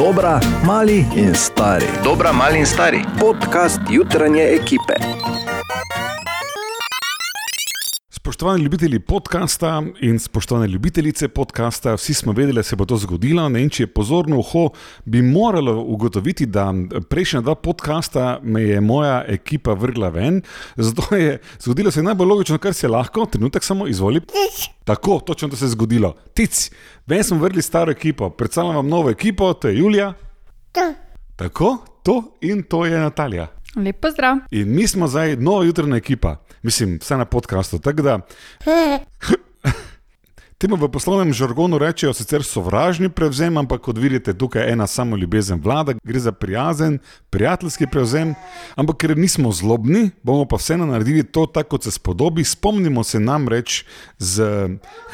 Dobra, mali in stari. Dobra, mali in stari. Podcast jutranje ekipe. Spoštovani ljubitelji podcasta in spoštovane ljubitelice podcasta, vsi smo vedeli, da se bo to zgodilo. Ne, in če je pozorno uho, bi moralo ugotoviti, da prejšnja dva podcasta me je moja ekipa vrgla ven. Zato je zgodilo se najbolj logično, kar se lahko, trenutek samo izvoli. Tako, točno to se je zgodilo. Tic, ven smo vrgli staro ekipo, predstavljam vam novo ekipo, to je Julija. Tako, to in to je Natalija. Lep pozdrav. In mi smo zdaj nova jutrajna ekipa, mislim, vse na podkastu. Da. Temu v poslovnem žargonu rečejo sicer sovražni prevzem, ampak kot vidite, tukaj je ena samo ljubezen vlada, gre za prijazen, prijateljski prevzem. Ampak ker nismo zlobni, bomo pa vseeno naredili to tako, kot se spodobi. Spomnimo se namreč z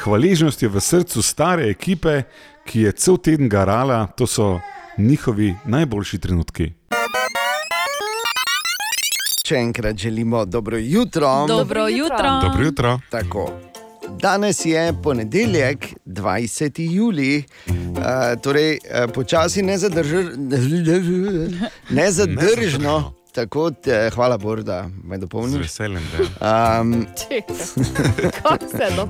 hvaležnostjo v srcu stare ekipe, ki je cel teden garala, to so njihovi najboljši trenutki. Še enkrat želimo dobro jutro. Dobro jutro. Dobro jutro. Tako. Danes je ponedeljek, 20. juli, uh, torej uh, počasi nezadržno, nezadržno. Tako, te, hvala Bogu, da me Z dopolniš. veseljem. da. Um,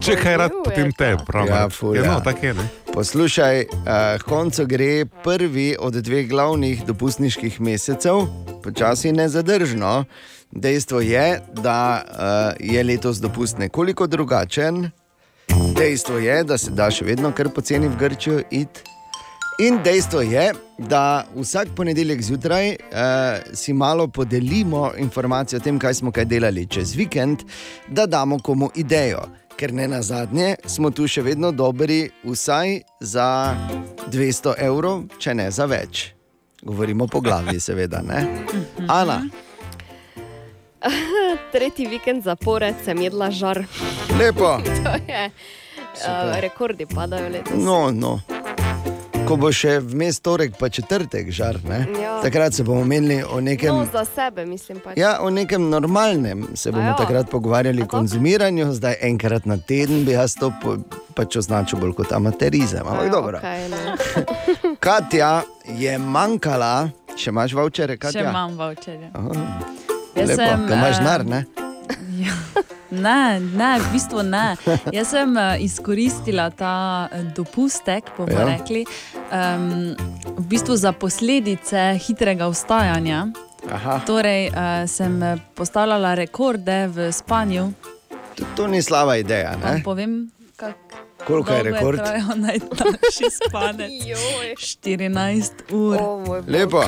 Če kaj rad, potem te, pravi. Ja, ful, ja. no, tako je. Ne? poslušaj, uh, koncu gre prvi od dveh glavnih dopustniških mesecev, počasi nezadržno. Dejstvo je, da uh, je letos dopust nekoliko drugačen. Dejstvo je, da se da še vedno kar poceni v Grčijo iti. In dejstvo je, da vsak ponedeljek zjutraj uh, si malo podelimo informacije o tem, kaj smo kaj delali čez vikend, da damo komu idejo. Ker ne na zadnje smo tu še vedno dobri, vsaj za 200 evrov, če ne za več. Govorimo po glavi, seveda. Ne? Ana, Tretji vikend zapored sem jedla žar. lepo. To je, uh, rekordi padajo letos. No, no. Ko bo še vmes torek, pa četrtek žar, ne? Ja. takrat se bomo menili o nekem. no za sebe mislim pač. Ja, o nekem normalnem se bomo A ja. takrat pogovarjali o konzumiranju, zdaj enkrat na teden bi jaz to po, pač označil bolj kot amaterizem. Ampak Ja, dobro. okej, no. Katja je manjkala, še imaš vaučere, Še Katja? imam voucherje. Aha, Jaz lepo, sem, da imaš eh, denar, ne? Ne, ne, v bistvu ne. Jaz sem eh, izkoristila ta eh, dopustek, bomo Ja. ja. rekli, um, v bistvu za posledice hitrega vstajanja. Aha, Torej, uh, sem postavljala rekorde v spanju. to, to ni slaba ideja, povem, kak, Koliko je rekord? trajal najdaljši spanec. Joj. 14 ur. O, moj bog. Lepo.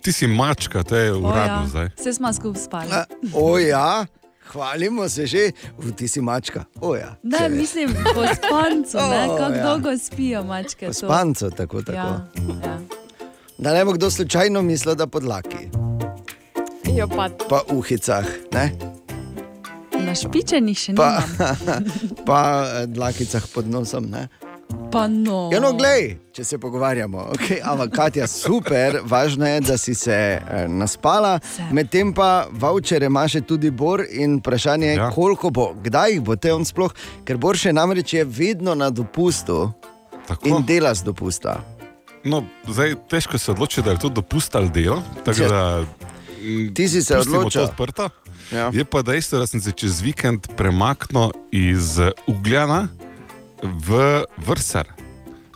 Ti si mačka, to je uradno ja. zdaj. Vse smo skupaj spali. O ja, hvalimo se že, v ti si mačka. O ja, Ne, se ve. mislim, po spancu, ne, O, kako ja. dolgo spijo mačke. Po spancu, tako, tako. Ja, ja. Da ne bo kdo slučajno mislil, da podlaki, Jo, pa, pa uhicah, ne? Na špičenih še pa, nimam. pa eh, dlakicah pod nosom. Ne? Pa no. Ja, no, glej, če se pogovarjamo. Okay, ampak, Katja, super, važno je, da si se eh, naspala, medtem pa vouchere ima še tudi Bor in vprašanje je, Ja. koliko bo, kdaj jih bo te on sploh, ker Bor še namreč je vedno na dopustu Tako. in dela z dopusta. No, zdaj težko se odloči, da je to dopust ali delo. Da, mm, Ti si se odločil. Ja. Je pa dejstvo, da sem se čez vikend premaknil iz Ugljana v Vrsar.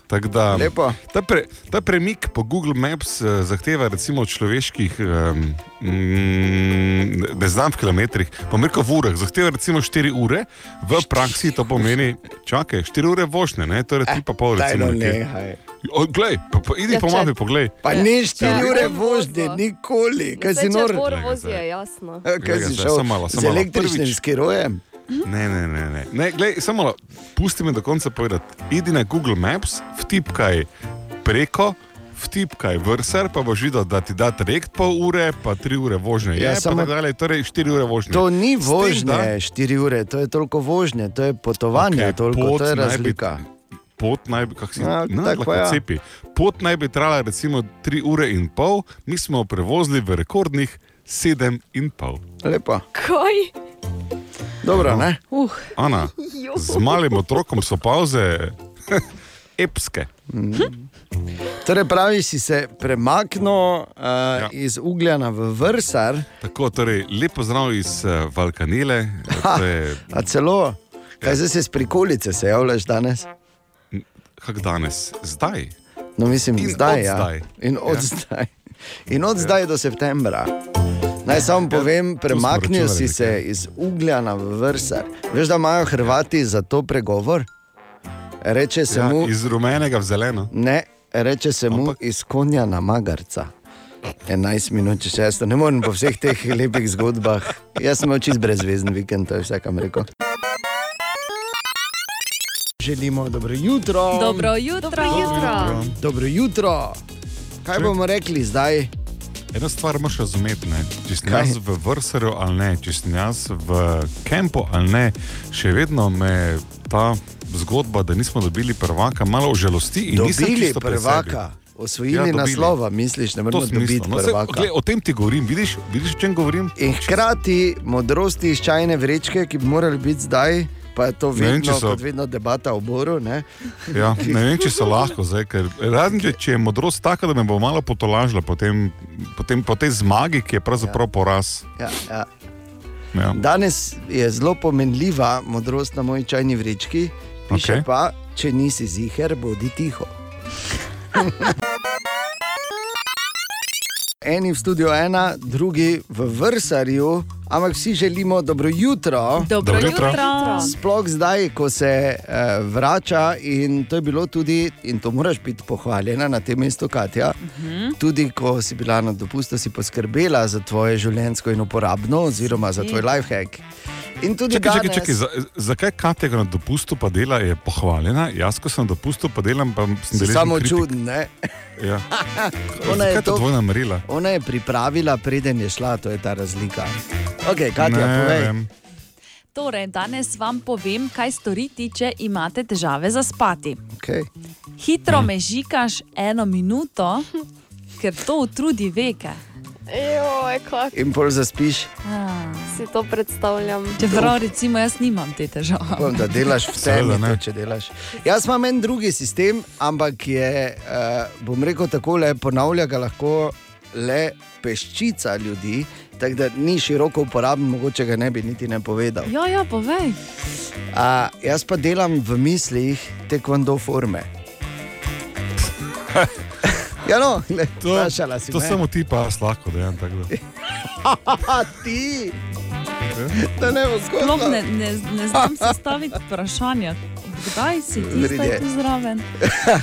Tako da, Lepo. ta, pre, ta premik po Google Maps eh, zahteva recimo od človeških, um, mm, ne znam v kilometrih, pa merko v urah, zahteva recimo 4 ure, v praksi to pomeni, čakaj, 4 ure vožnje, ne, torej 3 pa pol Daj recimo. no, nekje. nehaj. O, glej, pa, pa, idi Ja, po mapi, poglej. Pa Ja. ni 4 Ja. ure Ja. vožnje, nikoli, kaj si nor. Bor Glej ga vozi, zdaj. je jasno. Eh, Kaj si šel samo malo, samo z malo. električnim Prvič. skirojem? Ne, ne, ne, ne. ne glej, samo pusti me do konca povedati. Idi na Google Maps, vtipkaj preko, vtipkaj vrsar, pa boš videl, da ti da direkt pol ure, pa tri ure vožnje. Ja, Ja, samo- dalje, torej štiri ure vožnje. To ni S tem, vožnje, 4 ure, to je toliko vožnje, to je potovanje, okay, toliko, to je naj bi- razlika. Pot naj bi, kako si Ja, no, tako ja. cepi. Pot naj bi trajala recimo 3 ure in pol, mi smo prevozili v rekordnih 7 in pol. Lepo. Kaj? Dobro, ne? Uh, Ana, z malim otrokom so pauze epske. Torej, pravi, si se premaknil uh, Ja. ja. iz Ugljana v Vrsar, Tako, torej, lepo zdrav iz uh, Valkanele. Ha. To je a celo, kaj zdaj se s prikolice se javljaš danes? kak danes, zdaj. No, mislim, In zdaj, od ja. zdaj. In od Ja. zdaj. In od zdaj do septembra. Naj samo povem, premaknil si se iz Ugljana v Vrsar. Veš, da imajo Hrvati za to pregovor? Reče se Ja, mu, iz rumenega v zeleno. ne, reče se mu Ampak- iz konja na magarca. 11 minut, če to ne morem po vseh teh lepih zgodbah. Jaz sem čist brezvezen vikend, to je vse, kam rekel. Želimo dobro jutro. Dobro jutro. Dobro jutro. Dobro jutro. Kaj Če- bomo rekli zdaj? Eno stvar moraš razumeti, ne? če sem jaz v Vrsaru ali ne, če sem jaz v kampu ali ne, še vedno me ta zgodba, da nismo dobili prvaka, malo nisem Dobili prvaka, osvojili Ja, dobili. naslova, misliš, ne sebi. Moremo dobiti. No, prvaka. gled, o tem ti govorim, vidiš, vidiš o čem govorim? In hkrati modrosti iz čajne vrečke, ki bi morali biti zdaj, pa je to Ne vem, vedno, so- vedno debata o boru. Ne? Ja, ne vem, če so lahko zdaj, ker razen če, če je modrost taka, da me bo malo potolažila po, tem, po, tej zmagi, ki je pravzaprav poraz. Ja, ja. Ja. Danes je zelo pomenljiva modrost na moji čajni vrečki, piše okay. pa, če nisi ziger, bodi tiho. Eni v studiu ena, drugi v Vrsarju, ampak vsi želimo dobro jutro. Dobro Dobro jutro. jutro. Sploh zdaj, ko se uh, vrača, in to je bilo tudi, in to moraš biti pohvaljena na tem mestu, Katja. Uh Mhm. -huh. Tudi ko si bila na dopustu, si poskrbela za tvoje življenjsko in uporabno, oziroma za tvoj lifehack. In tudi Čakaj, čakaj, danes, čakaj, za, zakaj Katja na dopustu pa dela je pohvaljena, jaz ko sem na dopustu pa delam, pa sem deležen samo čuden. ne? Ja. Ona je to? Ona je pripravila, preden je šla, to je ta razlika. Ok, Katja, Ne povej. vem. Torej, danes vam povem, kaj storiti, če imate težave zaspati. Okay. Hitro me žikaš eno minuto, ker to utrudi veke. Joj, In pol zaspiš, Ah. si to predstavljam. Čeprav recimo jaz nimam te težave. Bom, da delaš v Seveda temi, ne. če delaš. Jaz imam en drugi sistem, ampak je, uh, bom rekel tako, le ponavlja ga lahko le peščica ljudi, tako da ni široko uporaben, mogoče ga ne bi niti ne povedal. Ja, ja, povej. Uh, jaz pa delam v mislih tekvando forme. Ja, no, gled, To, si to me. samo ti pa jaz lahko da. A ti, da ne bo skoro. ne, ne, ne znam sestaviti vprašanja. Kdaj si ti zdaj tu zraven?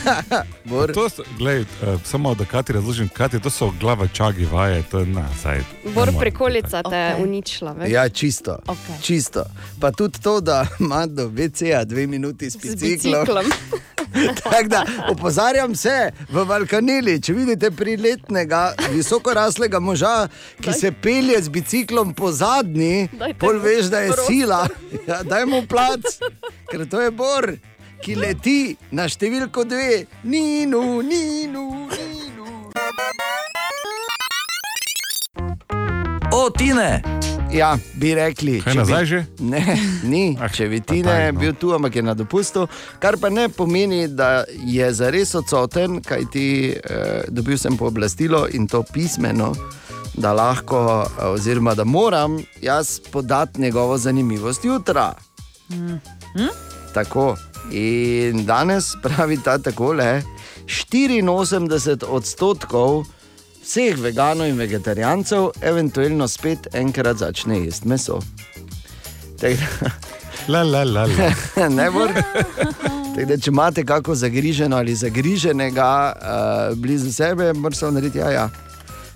Bor, To, so- glej, uh, samo da Kati razložim, Kati, to so glava čagi vaje, to je na, saj. Bor prikolica te je Okej. uničila. veš. Ja, čisto. Okej. čisto. Pa tudi to, da ima do VC-ja dve minuti s biciklom. biciklom. Tako da opozarjam se v Valkanili, če vidite priletnega, visokoraslega moža, ki Daj. se pelje z biciklom po zadnji, pol veš, da je prostor. sila. Ja, daj mu plac, ker to je bor, ki leti na številko dve, ninu, ninu, ninu. O, Tine! Ja, bi rekli. Kaj če nazaj bi- že? Ne, ni. Ah, Če bi pa ti daj, ne no. bil tu, ampak je na dopustu, kar pa ne pomeni, da je zares odsoten, kaj ti eh, dobil sem pooblastilo in to pismeno, da lahko, oziroma da moram jaz podati njegovo zanimivost jutra. Tako. In danes pravi ta takole: 84 odstotkov vseh veganov in vegetarijancev eventualno spet enkrat začne jesti meso. Tako da- La, la, la, la. ne bo. Tako da, če imate kako zagriženo ali zagriženega uh, blizu sebe, morate samo narediti jaja,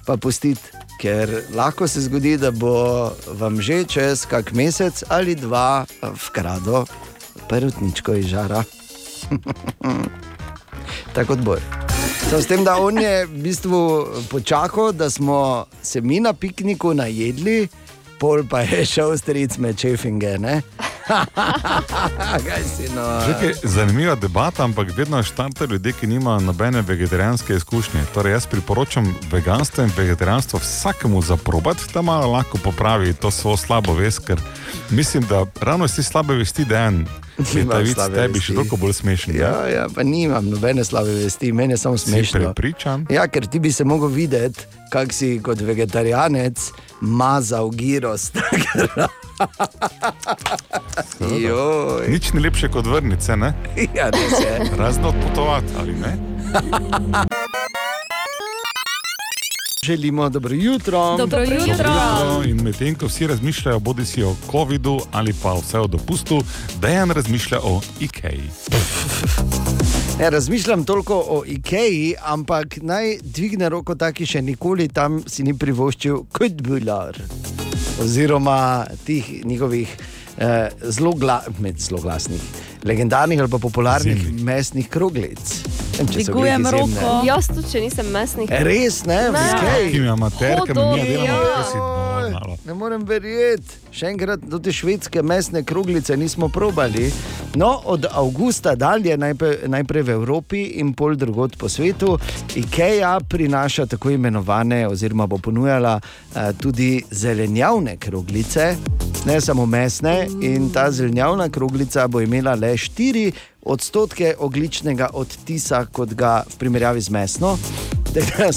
pa pustiti. Ker lahko se zgodi, da bo vam že čez kak mesec ali dva eh, vkrado perutničko iz žara. Tako kot bo. Samo s tem, da on je v bistvu počakal, da smo se mi na pikniku najedli, pol pa je šel stric med čefinge. Ne? Si no? Zanimiva debata, ampak vedno štartajo ljudje, ki nimajo nobene vegetarijanske izkušnje. Torej, jaz priporočam veganstvo in vegetarijanstvo vsakemu za probat, da malo lahko popravi to svojo slabo vest, ker mislim, da ravno te slabe vesti dejan slabe tebi še toliko bolj smešen. ne? Ja, ja, pa nimam nobene slabe vesti, meni je samo Si smešno. prepričan? Ja, ker ti bi se mogel videti, kak si kot vegetarijanec mazal giros. Nič ni lepše kot vrnice, ne? ja, res je. Razno odpotovati ali ne? Želimo dobro jutro. Dobro jutro. Jutro In medtem ko vsi razmišljajo, bodi si o COVID-u ali pa vse o dopustu, dejan razmišlja o IKEA. Ne, razmišljam toliko o IKEA, ampak naj dvigne roko taki še nikoli tam si ni privoščil kot bular. Oziroma tih njihovih eh, zelo, gla, med zelo glasnih, legendarnih ali pa popularnih Zimnih. mesnih kroglic. Dvigujem roko. Jaz tudi, če nisem mesnik. Res ne, v Ne. Ki IKEA. mi delamo, da si normalno. Ne morem verjeti, še enkrat do te švedske mesne kroglice nismo probali. No, od avgusta dalje, najprej, najprej v Evropi in pol drugot po svetu, IKEA prinaša tako imenovane, oziroma bo ponujala eh, tudi zelenjavne kroglice, ne samo mesne. In ta zelenjavna kroglica bo imela le 4 odstotke ogličnega odtisa, kot ga v primerjavi z mesno.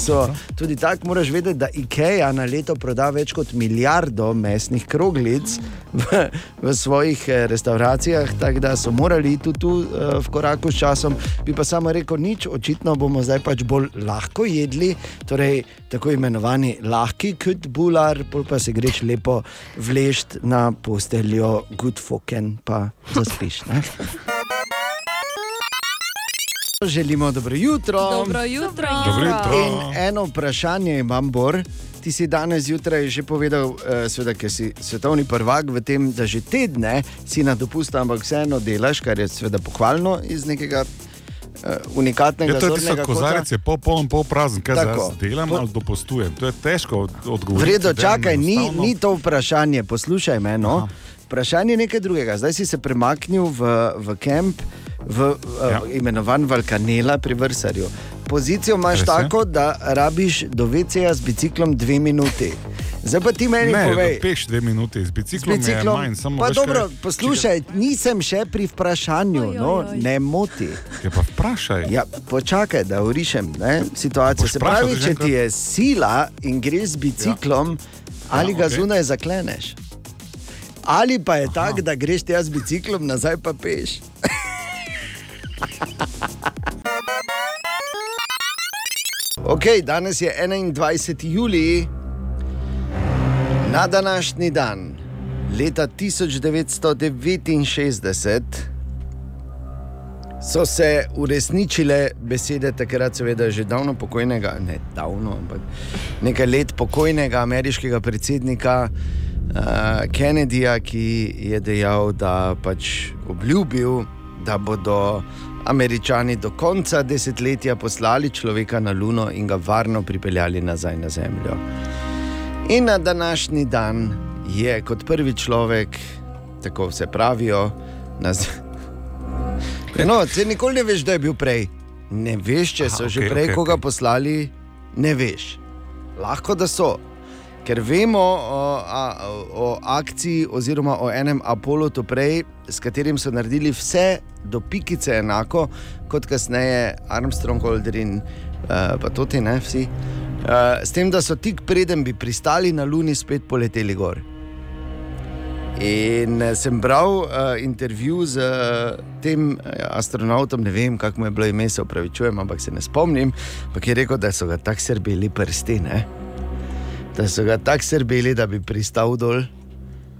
So tudi tako, moraš vedeti, da IKEA na leto proda več kot milijardo mesnih kroglic v, v svojih eh, restauracijah, tako da so morali tudi tu eh, v koraku s časom. Bi pa samo rekel, nič, očitno bomo zdaj pač bolj lahko jedli, torej tako imenovani lahki kot bular, pol pa se greš lepo vlešt na posteljo, good fucking, pa zaspiš. Ne? Želimo dobro jutro. Dobro jutro. Dobro jutro. In eno vprašanje imam, Bor. Ti si danes zjutraj že povedal, eh, seveda, ker si svetovni prvak v tem, da že tedne si na dopustu, ampak vseeno delaš, kar je seveda pohvalno iz nekega uh, unikatnega Ja, to je tisto, kozarec je pol poln, pol prazen, kaj Tako. zdaj delam Po- ali dopustujem. To je težko od- odgovoriti. Vredo, čakaj, ni, enostavno. ni to vprašanje, poslušaj me. No. Aha. Vprašanje je nekaj drugega. Zdaj si se premaknil v, v kamp, v Ja. ja. imenovan Valkanela pri Vrsarju. Pozicijo imaš Res je. tako, da rabiš do VC-ja z biciklom dve minuti. Zdaj pa ti meni Ne, povej. peš dve minuti, z Z biciklom, biciklom. je manj, samo pa veš, dobro, kaj- poslušaj, nisem še pri vprašanju, Oj, no, oj, oj. ne moti. Ja, pa vprašaj. Ja, počakaj, da urišem ne, situacijo. Boš Se pravi, če ti je sila in greš z biciklom, ja. ali ga okej. zunaj zakleneš. Ali pa je tako, da greš ti z biciklom, nazaj pa peš. Ok, danes je 21. julij, na današnji dan, leta 1969 so se uresničile besede takrat, seveda, že davno pokojnega, ne davno, ampak nekaj let pokojnega ameriškega predsednika uh, Kennedyja, ki je dejal, da pač obljubil, da bodo američani do konca desetletja poslali človeka na Luno in ga varno pripeljali nazaj na Zemljo. In na današnji dan je kot prvi človek, tako vse pravijo, na Zemlji. No, se nikoli ne veš, da je bil prej. Ne veš, če so Aha, že okej, prej okej, koga okej. poslali, ne veš. Lahko da so. Ker vemo o, a, o akciji oziroma o enem Apolotu prej, s katerim so naredili vse do pikice enako kot kasneje Armstrong, Aldrin, uh, pa tudi ne vsi. Uh, s tem, da so tik preden bi pristali na Luni, spet poleteli gor. In eh, sem bral uh, intervju z uh, tem astronautom, ne vem, kako mu je bilo ime, se upravičujem, ampak se ne spomnim. Ampak je rekel, da so ga tako srbeli prsti, ne? Da so ga tako srbeli, da bi pristal dol.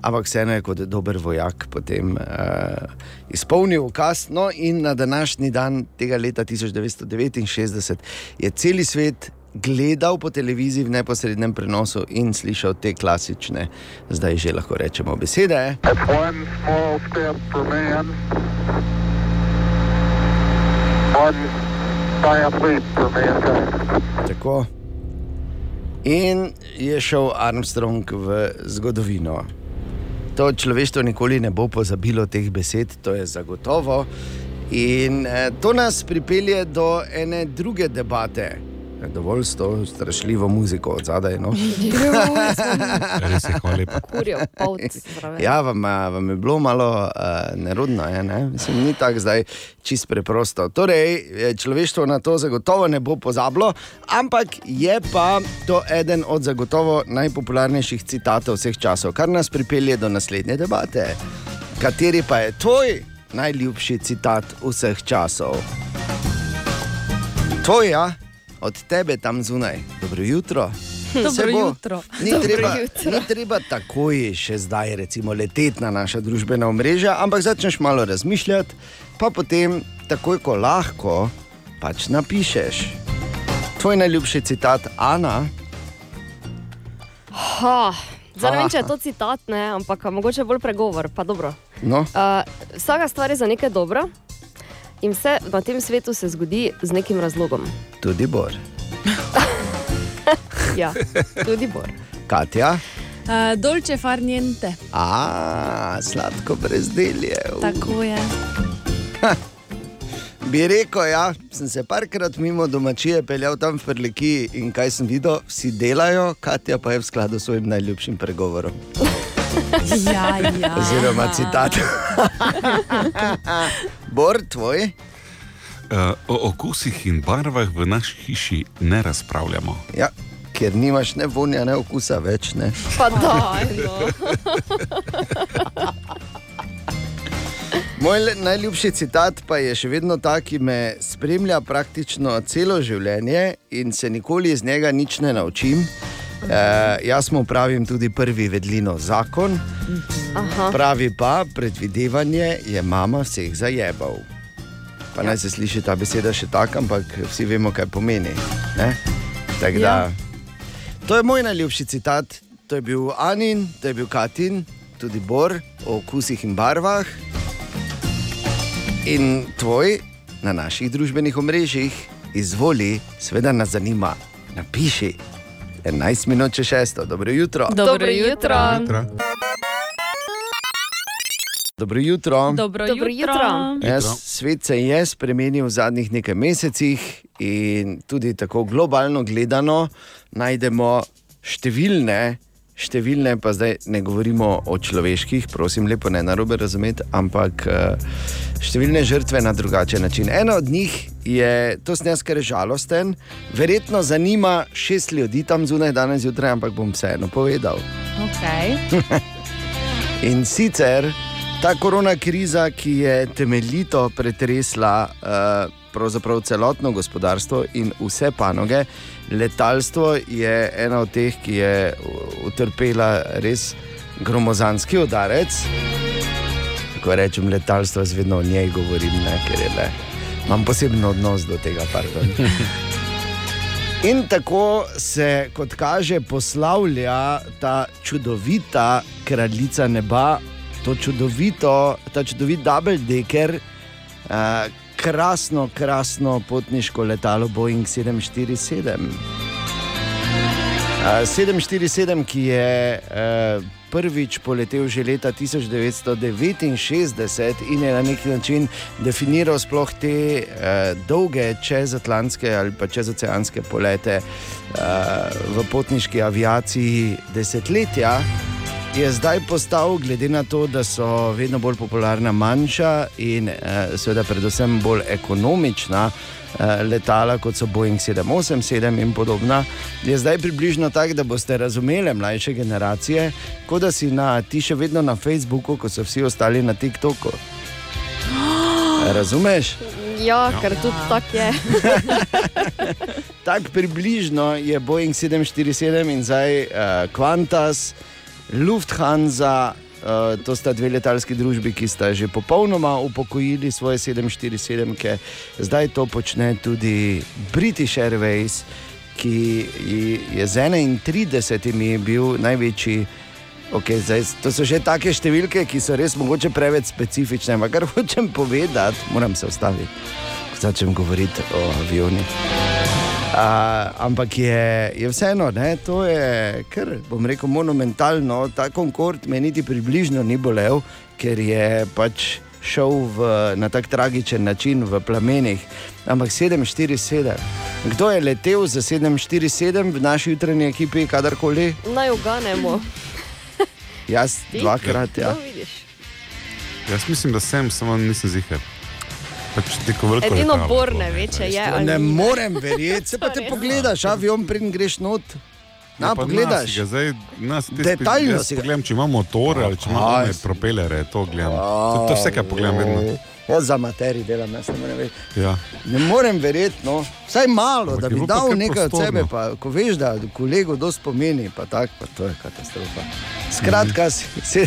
Ampak vseeno je kot dober vojak potem uh, izpolnil ukaz. No, in na današnji dan tega leta 1969 je cel svet gledal po televiziji v neposrednem prenosu in slišal te klasične, zdaj že lahko rečemo besede. One small step for man, one giant leap for mankind. Tako. In je šel Armstrong v zgodovino. To človeštvo nikoli ne bo pozabilo teh besed, to je zagotovo. In eh, to nas pripelje do ene druge debate. Dovolj s to strašljivo muziko od zadaj. No? Res je, hvala lepa. Povc zraven. Ja, vam, vam je bilo malo uh, nerodno, je, ne? Mislim, ni tako zdaj čist preprosto. Torej, človeštvo na to zagotovo ne bo pozabilo, ampak je pa to eden od zagotovo najpopularnejših citatov vseh časov, kar nas pripelje do naslednje debate. Kateri pa je tvoj najljubši citat vseh časov? Tvoja, od tebe tam zunaj. Dobro jutro. Dobro jutro. Ni Dobro treba, jutro. ni treba takoj, še zdaj, recimo, leteti na naša družbena omrežja, ampak začneš malo razmišljati, pa potem, takoj ko lahko, pač napišeš. Tvoj najljubši citat, Ana, Ha, zdaj ne vem, če je to citat, ne, ampak mogoče bolj pregovor. Pa dobro. no, Uh, vsaka stvar je za nekaj dobro in vse na tem svetu se zgodi z nekim razlogom. tudi Bor. Ja, tudi Bor. Katja, Uh, dolče far niente. a sladko brezdelje. u. Tako je. Bi rekel, ja, sem se parkrat mimo domačije peljal tam v Prleki in kaj sem videl, vsi delajo, Katja pa je v skladu s svojim najljubšim pregovorom. Ja, ja. Oziroma citat. Bor, tvoj. Uh, o okusih in barvah v naši hiši ne razpravljamo. Ja, ker nimaš ne vonja, ne okusa več. Ne. Pa daj, no. Moj najljubši citat pa je še vedno ta, ki me spremlja praktično celo življenje in se nikoli iz njega nič ne naučim. E, jaz mu pravim tudi prvi vedlino zakon, Aha. pravi pa predvidevanje je mama vseh zajebal. Pa naj se sliši ta beseda še tako, ampak vsi vemo, kaj pomeni. ne? Tako Da, Ja. to je moj najljubši citat, to je bil Anin, to je bil Katin, tudi Bor o okusih in barvah. In tvoj na naših družbenih omrežjih, izvoli, seveda nas zanima, napiši. 11 minut če šesto, dobro jutro. Dobro jutro. Dobro jutro. Dobro, Dobro jutro. jutro. Jaz, svet se je spremenil v zadnjih nekaj mesecih in tudi tako globalno gledano najdemo številne, številne, pa zdaj ne govorimo o človeških, prosim, lepo ne narobe razumeti, ampak eh, številne žrtve na drugačen način. Ena od njih je, to sem jaz, ker je žalosten, verjetno zanima šest ljudi tam zunaj danes zjutraj, ampak bom vseeno povedal. Okay. In sicer ta korona kriza, ki je temeljito pretresla uh, pravzaprav celotno gospodarstvo in vse panoge, letalstvo je ena od teh, ki je utrpela res gromozanski udarec. Ko rečem letalstvo, jaz vedno o njej govorim, ne, ker je le. Imam poseben odnos do tega, pardon. In tako se, kot kaže, poslavlja ta čudovita kraljica neba, to čudovito, ta čudovit Double Decker, uh, krasno, krasno potniško letalo Boeing 747. Uh, 747, ki je uh, prvič poletel že leta 1969 in je na neki način definiral sploh te uh, dolge čezatlantske ali pa čezoceanske polete v potniški aviaciji desetletja. Je zdaj postal, glede na to, da so vedno bolj popularna manjša in eh, seveda predvsem bolj ekonomična eh, letala, kot so Boeing 787 in podobna, je zdaj približno tako, da boste razumeli mlajše generacije, kot da si na, ti še vedno na Facebooku, kot so vsi ostali na TikToku. Razumeš? Ja, ker tudi tako je. Tako približno je Boeing 747 in zdaj uh, Qantas, Lufthansa. Uh, to sta dve letalski družbi, ki sta že popolnoma upokojili svoje 747, ki zdaj to počne tudi British Airways, ki je z 31 bil največji. Okay, zdaj, to so že take številke, ki so res mogoče preveč specifične. Ampak kar hočem povedati, moram se ustaviti, ko začnem govoriti o avionih. Uh, ampak je, je vseeno, ne, to je kar, bom rekel, monumentalno. Ta Concord me niti približno ni bolel, ker je pač šel v, na tak tragičen način v plamenih. Ampak 747. Kdo je letel za 747 v naši jutranji ekipi, kadarkoli? Naj uganemo. Jaz Ti? dvakrat. Ja. Jaz mislim, da sem, samo nisem zihar. Pač Edino letalo bor bilo, ne ve, če je ali ne morem verjeti, se pa te pogledaš, avion pridem greš not. Na, Ja, pogledaš. Nas, ga zdaj, nas, te Detaljno spet- si ga- Pogledam, če ima motor ali če ima Aj, propelere, to gledam. To, to vse, kar pogledam, vedno. Jaz za materijo delam, jaz ne morem verjeti. Ja. Ne morem verjeti, no. vsaj malo, Ampak da bi dal nekaj od prostorno. sebe. Pa, ko veš, da kolegu dosti pomeni, pa tako, pa to je katastrofa. Skratka, se,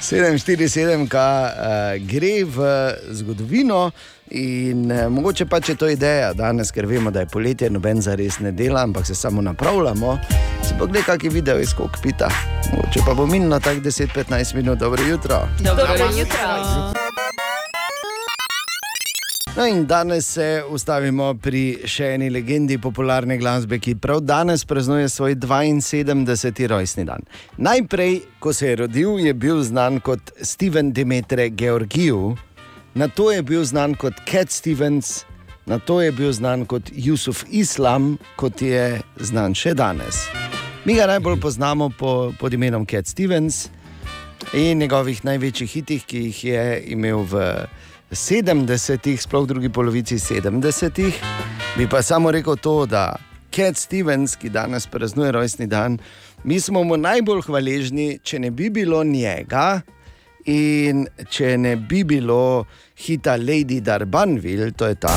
747, ki uh, gre v zgodovino. In uh, mogoče pa če to je ideja danes, ker vemo, da je poletje, noben za res ne dela, ampak se samo napravljamo. Si pogled, kak je video iz kokpita. Mogoče pa bo minilo tako 10-15 minut, dobro jutro. Dobro, Dobro jutro. No in danes se ustavimo pri še eni legendi popularne glasbe, ki prav danes praznuje svoj 72. rojstni dan. Najprej, ko se je rodil, je bil znan kot Steven Demetre Georgiju, na to je bil znan kot Cat Stevens, na to je bil znan kot Jusuf Islam, kot je znan še danes. Mi ga najbolj poznamo po, pod imenom Cat Stevens in njegovih največjih hitih, ki jih je imel v 70-ih, sploh v drugi polovici 70-ih. Bi pa samo rekel to, da Cat Stevens, ki danes praznuje rojstni dan, mi smo mu najbolj hvaležni, če ne bi bilo njega in če ne bi bilo hita Lady Darbanville, to je ta.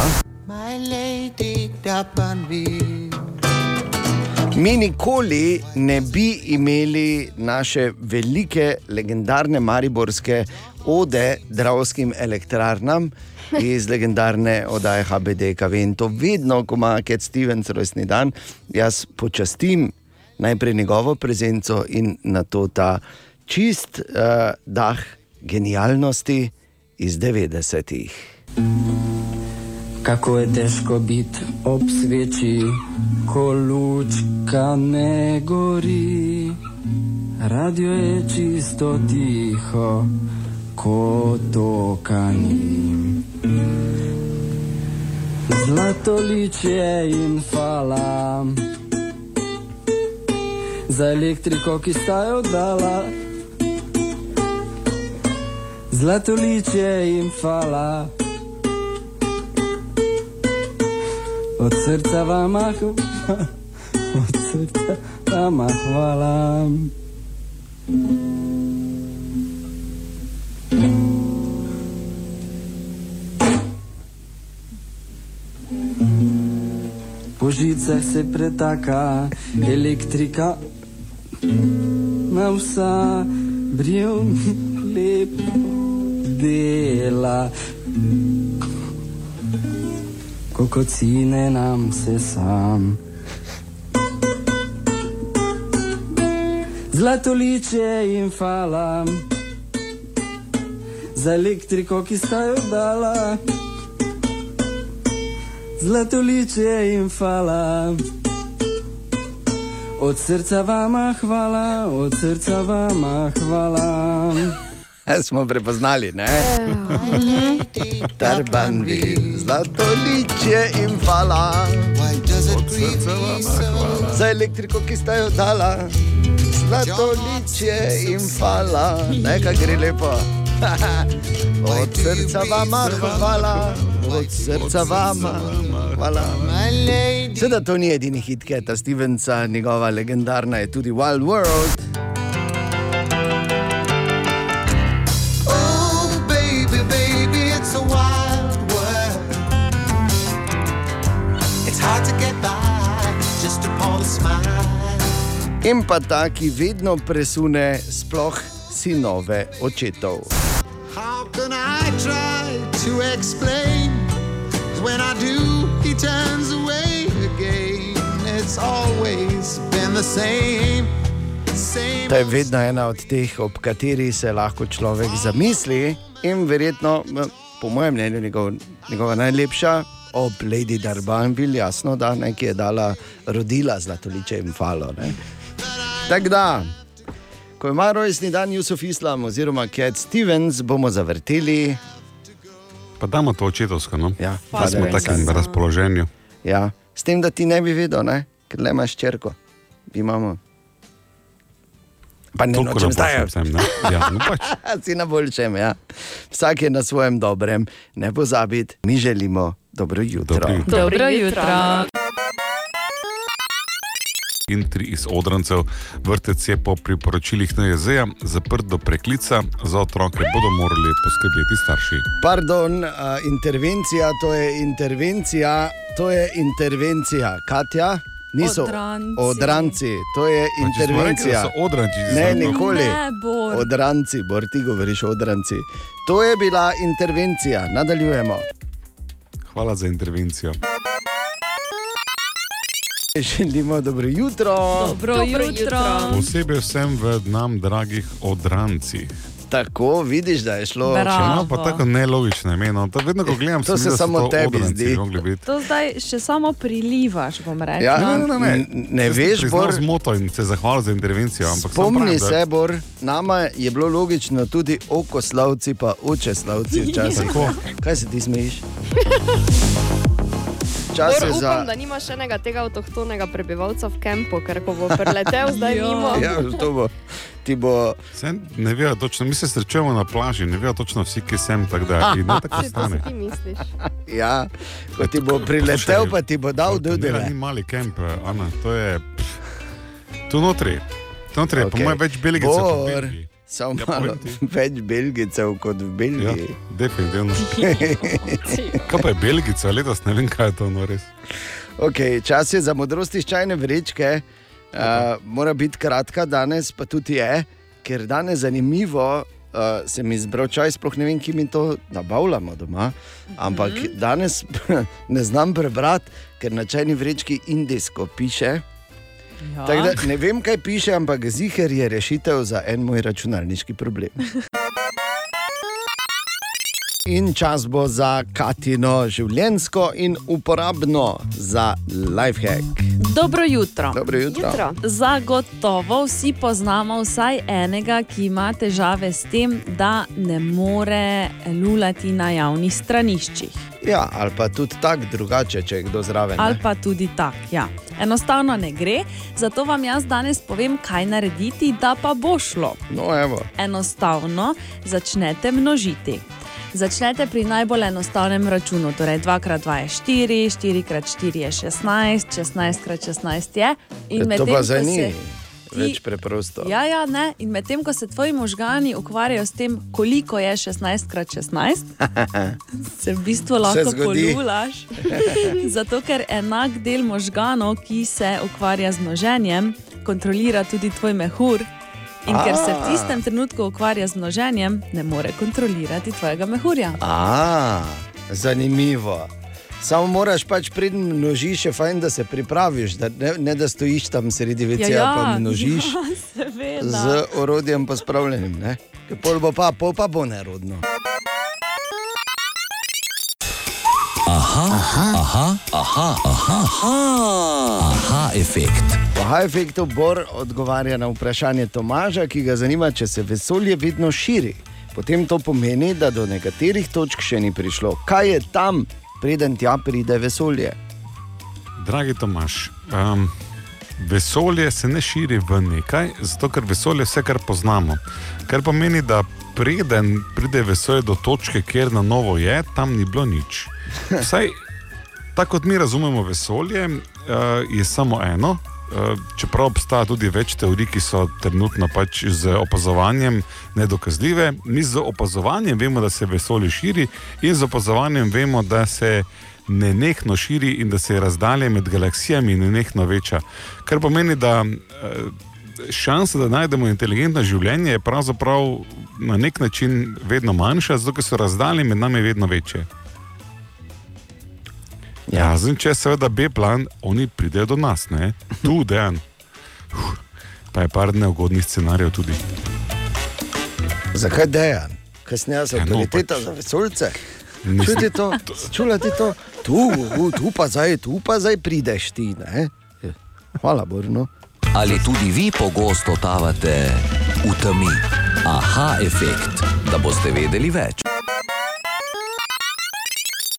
Mi nikoli ne bi imeli naše velike, legendarne mariborske ode dravskim elektrarnam iz legendarne oddaje HBDKV. In to vedno, ko ima Cat Stevens rojstni dan, jaz počastim najprej njegovo prezenco in na to ta čist uh, dah genialnosti iz 90-ih. Kako je težko biti ob sveči, ko lučka ne gori. Radio je čisto tiho, ko to kani. Zlato liče in fala, za elektriko, ki sta jo dala. Zlato liče in fala. Od srca vam hvala, od srca vam hvala. Po žicah se pretaka elektrika, na vsa bril lepo dela. Kokocine nam se sam. Zlato liče in fala, za elektriko, ki sta jo dala. Zlato liče in fala, od srca vama hvala, od srca vama hvala. Smo prepoznali, ne? Darbanville, zlato liče in fala. Why does it grieve me so? za elektriko, ki sta jo dala, zlato liče in fala, nekaj gre lepo. Od srca vama hvala, od srca vama hvala. Seveda to ni edini hit Keta Stevensa, njegova legendarna je tudi Wild World. Oh, baby, baby, it's a wild world. It's hard to get by just upon a smile. In pa ta, ki vedno presune sploh sinove očetov. Can I try to explain? 'Cause when I do, he turns away again. It's always been the same. To je vedno ena od teh, ob kateri se lahko človek zamisli in verjetno, po mojem mnenju, njegov, njegova najlepša ob Lady Darbanville, jasno, da ne, ki je dala rodila zlatoliče in falo. ne. Tako da, ko ima rojstni dan Jusuf Islam oziroma Cat Stevens, bomo zavrteli. Pa damo to očetovsko, no? Ja, pa smo v takem razpoloženju. Ja, s tem, da ti ne bi vedel, ne? ker le imaš črko. Imamo. Pa ne na zdaj. sem, ne? Ja, no pač. Si na boljšem, ja. Vsak je na svojem dobrem, ne pozabiti, mi želimo dobro jutro. Dobro jutro. Dobro jutro. In tri iz odrancev. Vrtec je po priporočilih NJZ-ja zaprt do preklica, za otroke bodo morali poskrbeti starši. Pardon, uh, intervencija, to je intervencija, to je intervencija. Katja, niso Odranci. odranci, to je rekli, intervencija. so odranci, Ne, nikoli. Ne, Bor. Odranci, bor ti govoriš odranci. To je bila intervencija, nadaljujemo. Hvala za intervencijo. Želimo dobro jutro. Dobro, Dobro jutro. jutro. Posebej vsem v nam dragih odrancih. Tako vidiš, da je šlo. Bravo. No, pa tako nelogično ime. No. To vedno, ko gledam, To se se da samo to tebi odranci zdi. biti. To zdaj še samo prilivaš, bom rekel. Ja, Ne, ne, ne, ne. Veš, priznal Bor, zmoto in se zahvalil za intervencijo. Spomni pravim, da- se, Bor, nama je bilo logično tudi okoslavci, pa očeslavci včasih. Tako. Kaj se ti smejiš? Čas je upam, za. da nimaš še enega tega avtohtonega prebivalca v kampu, ker ko bo preletel zdaj Ja. mimo. Ja, to bo. Ti bo. Saj ne vejo točno, mi se srečujemo na plaži, ne vejo točno vsi, ki sem, tako da in ne tako to stane. si ti misliš. Ja, ko ti bo priletel, pa ti bo dal Ne, dudele. ni mali kemp, Ana, to je. pff, Tu notri, tu notri je po mojem več belgicev. Samo Ja, malo več belgicev kot v Ja, Belgiji. definitivno. Kaj pa je belgica, letos ne vem, kaj je to no res. Okay, čas je za modrosti iz čajne vrečke. Uh, mora biti kratka danes, pa tudi je, ker danes zanimivo. Uh, sem izbral čaj, sploh ne vem, ki mi to nabavljamo doma. Ampak mm -hmm. danes ne znam prebrati, ker na čajni vrečki indijsko piše. Ja. Tako Da, ne vem, kaj piše, ampak ziger je rešitev za en moj računalniški problem. In čas bo za Katino življensko in uporabno za lifehack. Dobro jutro. Dobro jutro. Jutro. Zagotovo vsi poznamo vsaj enega, ki ima težave s tem, da ne more lulati na javnih straniščih. Ja, ali pa tudi tako drugače, če je kdo zraven. Ali ne? pa tudi tak. Ja. Enostavno ne gre, zato vam jaz danes povem, kaj narediti, da pa bo šlo. No, evo. Enostavno začnete množiti. Začnete pri najbolj enostavnem računu, torej 2x2 je 4, 4x4 je 16, 16x16 je. In to medtem, pa ko zdaj se več preprosto. Ja, ja, ne. In medtem, ko se tvoji možgani ukvarjajo s tem, koliko je 16x16, se v bistvu lahko polulaš. Zato, ker enak del možganov, ki se ukvarja z množenjem, kontrolira tudi tvoj mehur. In ker se v tistem trenutku ukvarja z množenjem, ne more kontrolirati tvojega mehurja. A, zanimivo. Samo moraš pač preden množiš, je fajn, da se pripraviš, da ne, ne da stojiš tam sredi večera, ja, pa množiš ja, seveda. z orodjem pospravljenim. ne. Ker Pol bo pa, pol pa bo nerodno. Aha, efekt. Aha, efektov Bor odgovarja na vprašanje Tomaža, ki ga zanima, če se vesolje vedno širi. Potem to pomeni, da do nekaterih točk še ni prišlo. Kaj je tam, preden tja pride vesolje? Dragi Tomaš, um, vesolje se ne širi v nekaj, zato ker vesolje je vse, kar poznamo. Kar pomeni, da preden pride vesolje do točke, kjer na novo je, tam ni bilo nič. Vsaj tako kot mi razumemo vesolje, uh, je samo eno. Uh, čeprav obstaja tudi več teorij, ki so trenutno pač z opazovanjem nedokazljive, mi z opazovanjem vemo, da se vesolje širi, in z opazovanjem vemo, da se nenehno širi in da se razdalje med galaksijami nenehno veča. Kar pomeni, da uh, šansa, da najdemo inteligentno življenje, je pravzaprav na nek način vedno manjša, zato ker so razdalje med nami vedno večje. Ja, zdaj, če je seveda B plan, oni pridejo do nas, ne? tu dejan. Uf, Pa je par neugodnih scenarijev tudi. Zakaj dejan? Kasneje so Ja, no, avtoriteta pač- za vesoljce. Čuti to, čulati to, tu, tu, tu pa zdaj, tu pa zdaj prideš ti. Ne? Hvala, Borno. Ali tudi vi pogosto totavate v temi? Aha, efekt, da boste vedeli več.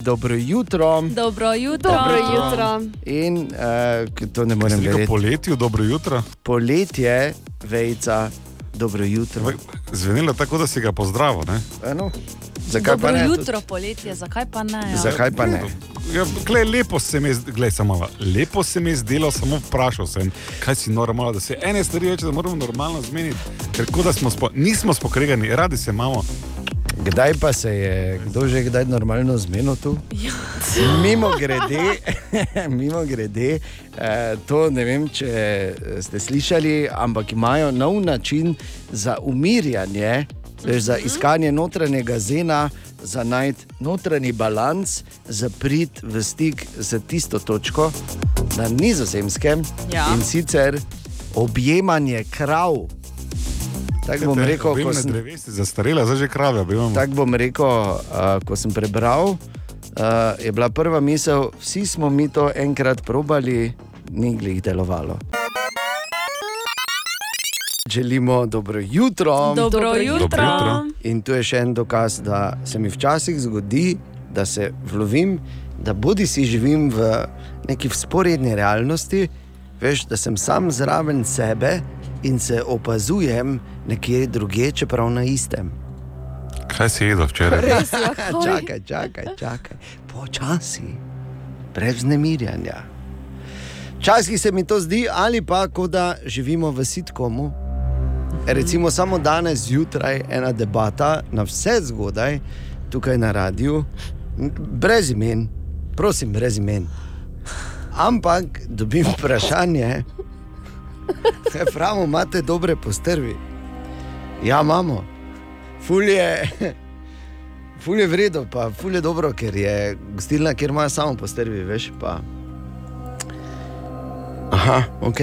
Dobro jutro. Dobro jutro. Dobro jutro. In uh, to ne morem verjeti. poletju, dobro jutro. Poletje, vejca, dobro jutro. Zvenelo tako, da si ga pozdravil. ne? Eno, zakaj Dobro pa ne? jutro, poletje, zakaj pa ne? Ja? Zakaj pa ne? Ja, glej, lepo se mi je, glej, samo. Lepo se mi je zdelo, samo vprašal sem, kaj si normalno, da se ene stvari reče, da moramo normalno zmeniti. Ker kot da smo, spo, nismo spokregani, radi se imamo. Kdaj pa se je, kdo že kdaj normalno zmenil tu? Ja. Mimo grede, mimo grede eh, to ne vem, če ste slišali, ampak imajo nov način za umirjanje, veš, za iskanje notranjega zena, za najti notranji balans, za prid v stik z tisto točko na nizozemskem Ja. in sicer objemanje krav. Tako bom rekel, ko sem, drevesi zastarela, zdaj že krave objemamo. tak bom rekel uh, ko sem prebral, uh, je bila prva misel, vsi smo mi to enkrat probali, ni glih delovalo. Želimo dobro jutro. Dobro Dobro jutro. jutro. jutro. In tu je še en dokaz, da se mi včasih zgodi, da se vlovim, da bodi si živim v neki sporedni realnosti, veš, da sem sam zraven sebe in se opazujem nekje drugje, čeprav na istem. Kaj si jedel včeraj? Res Čakaj, čakaj, čakaj, počasi, brez nemirjanja. Včasih se mi to zdi, ali pa kot da živimo v sitkomu. Recimo samo danes zjutraj ena debata na vse zgodaj, tukaj na radiju, brez imen, prosim, brez imen. Ampak dobim vprašanje, pravno imate dobre postrvi. Ja, imamo. Fulje, ful je vredno, pa ful je dobro, ker je gostilna, kjer imajo samo postrvi, veš. Pa... Aha, ok.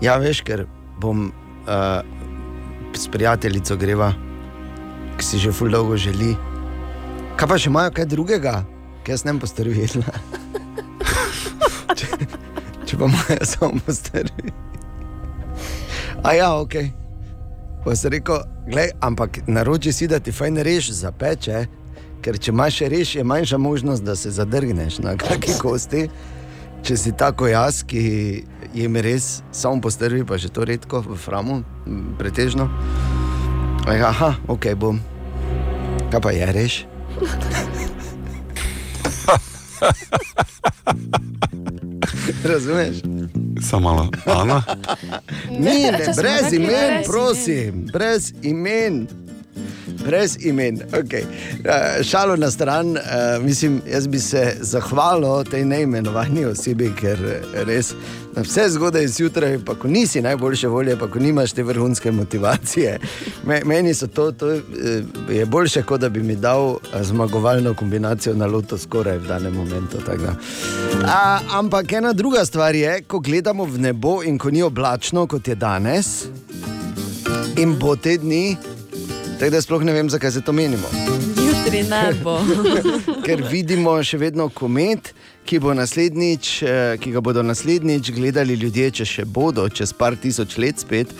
Ja, veš, ker bom uh, s prijateljico greva, ki si že ful dolgo želi. Kaj pa še imajo kaj drugega, ki jaz ne bom postrvi jedla? če, če pa imajo samo postrvi. A ja, ok. Pa sem rekel, glej, ampak naroči si, da ti fajn reš zapeče, ker če imaš reš, je manjša možnost, da se zadrgneš na kakšni kosti. Če si tako jaz, ki jim res samo postrvi, pa že to redko v framu, pretežno. Aha, ok, bom. Kaj pa je reš? Razumeš? Samo malo. Ana, ne, smo brez imen, prosim, brez imen. Brez imen. Okay. Uh, šalo na stran, uh, mislim, jaz bi se zahvalil tej neimenovani osebi, ker eh, res na vse zgodaj zjutraj, pa ko nisi najboljše volje, pa ko nimaš te vrhunske motivacije. Me, meni so to, to eh, je boljše, kot da bi mi dal eh, zmagovalno kombinacijo na loto skoraj v danem momentu. da. A, ampak ena druga stvar je, ko gledamo v nebo in ko ni oblačno, kot je danes, in bo te dni, tako da sploh ne vem, zakaj se to menimo. Jutri ne bo. Ker vidimo še vedno komet, ki, bo naslednjič, eh, ki ga bodo naslednjič gledali ljudje, če še bodo, čez par tisoč let spet,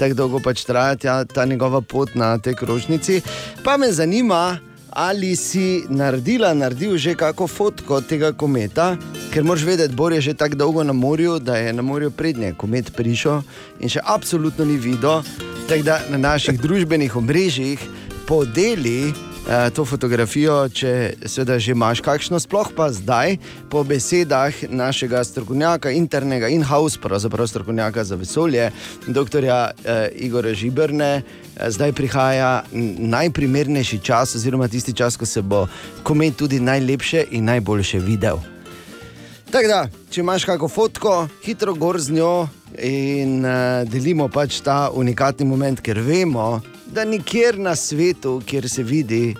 tako dolgo pač traja ta, ta njegova pot na tej krožnici. Pa me zanima, ali si naredila, naredil že kako fotko tega kometa, ker moraš vedeti, Bor je že tako dolgo na morju, da je na morju prednje komet prišel in še absolutno ni videl. Tako da na naših družbenih omrežjih podeli eh, to fotografijo, če seveda že imaš kakšno, sploh pa zdaj, po besedah našega strokovnjaka, internega in-house, pravzaprav strokovnjaka za vesolje, dr. Eh, Igora Žibrne, eh, zdaj prihaja najprimernejši čas, oziroma tisti čas, ko se bo komet tudi najlepše in najboljše videl. Tako da, če imaš kakšno fotko, hitro gor z njo in uh, delimo pač ta unikatni moment, ker vemo, da nikjer na svetu, kjer se vidi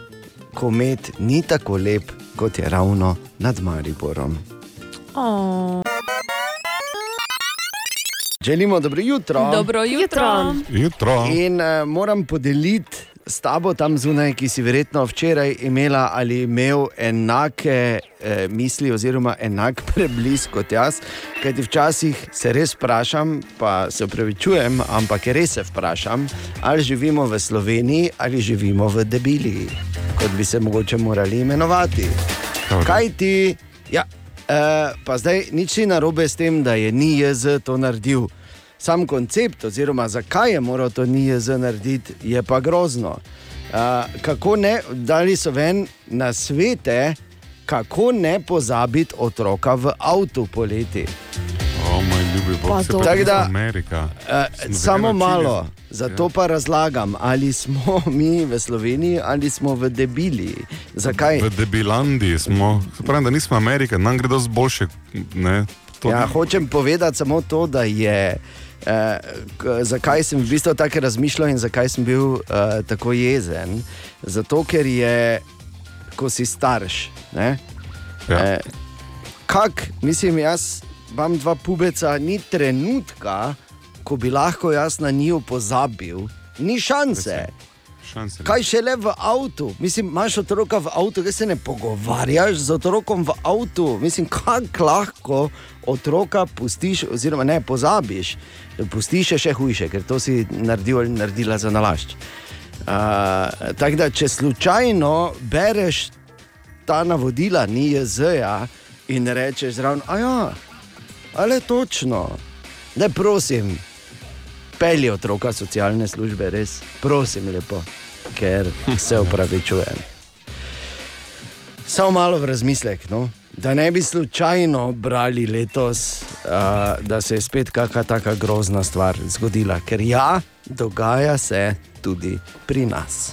komet, ni tako lep, kot je ravno nad Mariborom. Oh, Želimo dobro jutro. dobro jutro. jutro. In uh, moram podeliti s tabo tam zunaj, ki si verjetno včeraj imela ali imel enake eh, misli, oziroma enak preblisk kot jaz. Kajti včasih se res vprašam, pa se upravičujem, ampak res se vprašam, ali živimo v Sloveniji ali živimo v Debiliji, kot bi se mogoče morali imenovati. Kaj ti, ja, eh, pa zdaj nič ni narobe s tem, da je NIJZ to naredil. Sam koncept, oziroma zakaj je moral to NIJZ narediti, je pa grozno. Uh, kako ne, dali so ven na svete, kako ne pozabiti otroka v avtu poleti. O, moj ljubi pravi, Tako da, Amerika. Uh, samo malo, zato pa razlagam, ali smo mi v Sloveniji ali smo v debili. Zakaj? V Debilandiji smo, se pravi, da nismo Amerika, nam gre dosti boljše. Ne, to, Ja, hočem povedati samo to, da je. Eh, zakaj sem v bistvu tako razmišljal in zakaj sem bil eh, tako jezen? Zato, ker je, ko si starš. Ne? Ja. Eh, kak, mislim, jaz imam dva pubeca, ni trenutka, ko bi lahko jaz na njiju pozabil, ni šanse. Šanse. Kaj še le v avtu? Mislim, imaš otroka v avtu, kaj se ne pogovarjaš z otrokom v avtu. Mislim, kako lahko otroka pustiš, oziroma ne pozabiš. Pustiš je še hujše, ker to si naredil ali naredila za nalašč. Uh, Tako da, če slučajno bereš ta navodila, ni jezeja in rečeš zraven, a ja, ali točno, ne prosim, pelji otroka socialne službe, res, prosim, lepo, ker se upravičujem. Samo malo v razmislek, no? da ne bi slučajno brali letos, uh, da se je spet kakšna taka grozna stvar zgodila, ker ja, dogaja se tudi pri nas.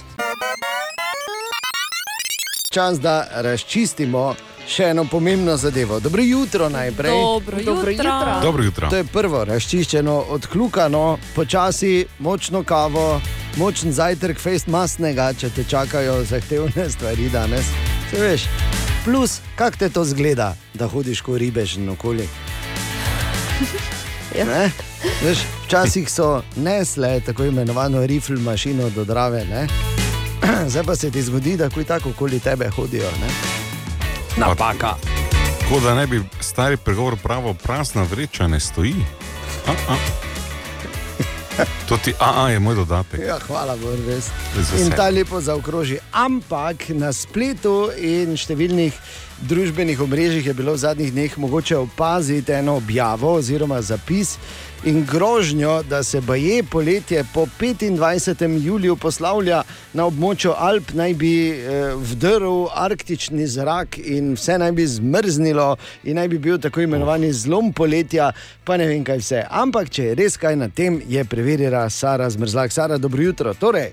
Čas, da razčistimo še eno pomembno zadevo. Dobro jutro najprej. Dobro Dobro jutro. jutro. Dobro jutro. To je prvo, razčiščeno, odkljukano, počasi, močno kavo, močen zajtrk, fejst masnega, če te čakajo zahtevne stvari danes. Se veš, plus, kako te to zgleda, da hodiš kot ribež in okoli. Ja. Ne? Veš, včasih so nesle tako imenovano rifle mašino do drave, ne? zdaj pa se ti zgodi, da kuj tako okoli tebe hodijo. Ne? Napaka. Kot da ne bi stari pregovor pravo, prazna vreča ne stoji. A, a. To ti AA je moj dodatek. Ja, hvala, res. In ta lepo zaokroži. Ampak na spletu in številnih družbenih omrežjih je bilo v zadnjih dneh mogoče opaziti eno objavo oziroma zapis in grožnjo, da se baje poletje po 25. juliju poslavlja na območju Alp, naj bi eh, vdrl arktični zrak in vse naj bi zmrznilo in naj bi bil tako imenovani zlom poletja, pa ne vem kaj vse. Ampak če je res kaj na tem, je preverila Sara Zmrzlak. Sara, dobro jutro. Torej,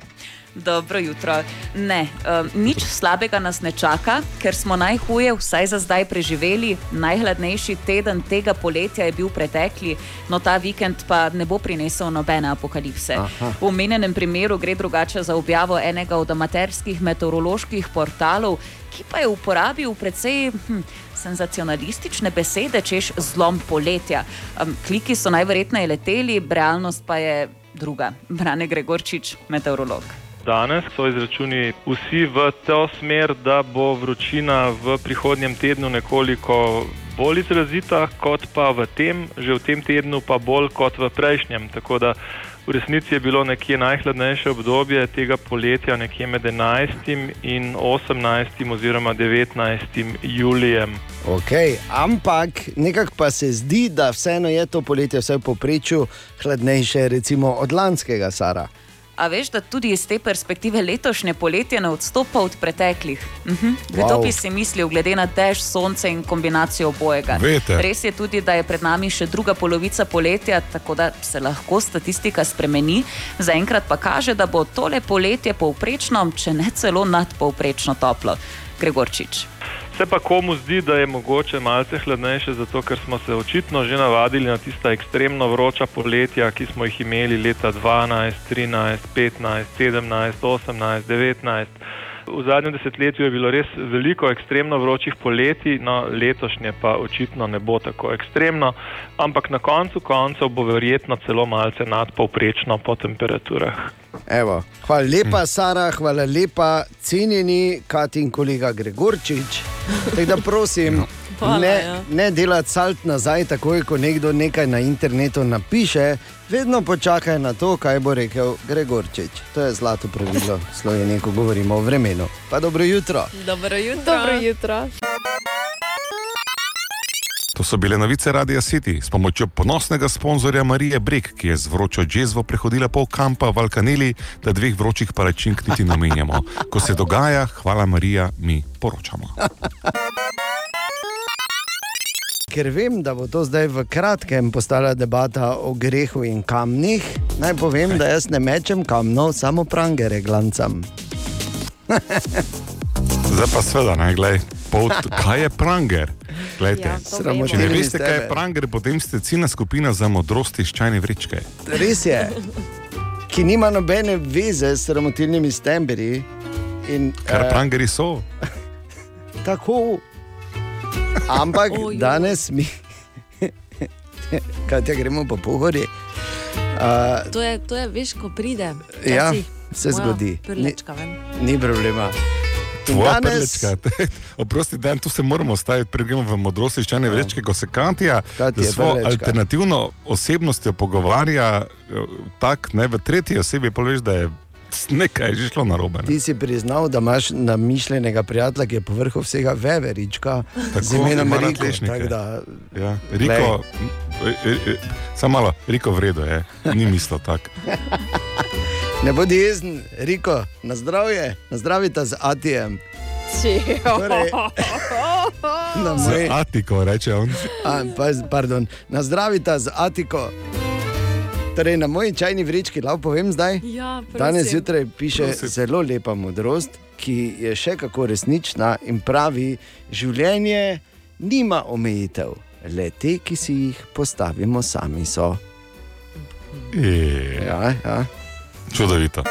Dobro jutro. Ne, um, nič slabega nas ne čaka, ker smo najhuje, vsaj za zdaj, preživeli. Najhladnejši teden tega poletja je bil pretekli, no ta vikend pa ne bo prinesel nobene apokalipse. Aha. V omenjenem primeru gre drugače za objavo enega od amaterskih meteoroloških portalov, ki pa je uporabil precej. Hm, Senzacionalistične besede, češ zlom poletja. Um, kliki so najverjetneje leteli, realnost pa je druga. Brane Gregorčič, meteorolog. Danes so izračuni vsi v to smer, da bo vročina v prihodnjem tednu nekoliko bolj izrazita, kot pa v tem, že v tem tednu, pa bolj kot v prejšnjem. Tako da v resnici je bilo nekje najhladnejše obdobje tega poletja, nekje med 11. in 18. oziroma 19. julijem. Okay, ampak nekako pa se zdi, da vseeno je to poletje vse v povprečju hladnejše, recimo od lanskega Sara. A veš, da tudi iz te perspektive letošnje poletje ne odstopa od preteklih? Mhm. Kdo Wow. bi si mislil, glede na dež, sonce in kombinacijo obojega? Veter. Res je tudi, da je pred nami še druga polovica poletja, tako da se lahko statistika spremeni. Zaenkrat pa kaže, da bo tole poletje povprečno, če ne celo nadpovprečno toplo. Gregorčič. Se pa komu zdi, da je mogoče malce hladnejše, zato ker smo se očitno že navadili na tista ekstremno vroča poletja, ki smo jih imeli leta 12, 13, 15, 17, 18, 19. V zadnjem desetletju je bilo res veliko ekstremno vročih poletij, no letošnje pa očitno ne bo tako ekstremno, ampak na koncu koncev bo verjetno celo malce nadpovprečno po temperaturah. Evo. Hvala lepa, Sara, hvala lepa, cenjeni Katin kolega Gregorčič. Tako da prosim, Hvala, ne, ja. ne delati salt nazaj, takoj ko nekdo nekaj na internetu napiše, vedno počakaj na to, kaj bo rekel Gregorčič. To je zlato pravilo v Sloveniji, ko govorimo o vremenu. Pa dobro jutro. Dobro jutro. Dobro jutro. To so bile novice Radia City s pomočjo ponosnega sponzorja Marije Brek, ki je z vročo džezvo prehodila pol kampa v Alkaneli, da dveh vročih palačink niti ne menjamo. Ko se dogaja, hvala Marija, mi poročamo. Ker vem, da bo to zdaj v kratkem postala debata o grehu in kamnih, naj povem, da jaz ne mečem kamnov, samo prangere glancam. Zdaj pa seveda, ne glej. Pot, kaj je pranger? Glejte, Ja, vemo. če ne veste, kaj je pranger, potem ste ciljna skupina za modrosti iz čajne vrečke. Res je, ki nima nobene veze s sramotilnimi stembri. In, Kar eh, prangeri so. Tako. Ampak Ojoj. danes mi, kaj te gremo po pohori. Uh, To je, to je, veš, ko pride. Ja, včasih se zgodi. Prlečka, vem. ni problema. Tvoja danes- prlečka. Oprosti, dan tu se moramo staviti, pregledamo v modrosti iz čajne vrečke, ko se Kantija je svojo alternativno osebnostjo pogovarja, tako ne v tretji osebi, pa veš, da je nekaj že šlo narobe. Ne? Ti si priznal, da imaš namišljenega prijatelja, ki je povrhu vsega veverička, z imenom Riko. tako Da, Ja, Riko, samo malo, Riko vredo je, ni mislil tako. ne bodi jezen, Riko, na zdravje, na zdravita z Atijem. Torej, na Z moj, Atiko, reče on. a, pa, pardon, na zdravita z Atiko. Torej, na moji čajni vrečki, lahko povem zdaj. Ja, prosim. Danes zjutraj piše Prosim. zelo lepa modrost, ki je še kako resnična in pravi: življenje nima omejitev, le te, ki si jih postavimo sami. So. E, Ja, ja. Čudovito.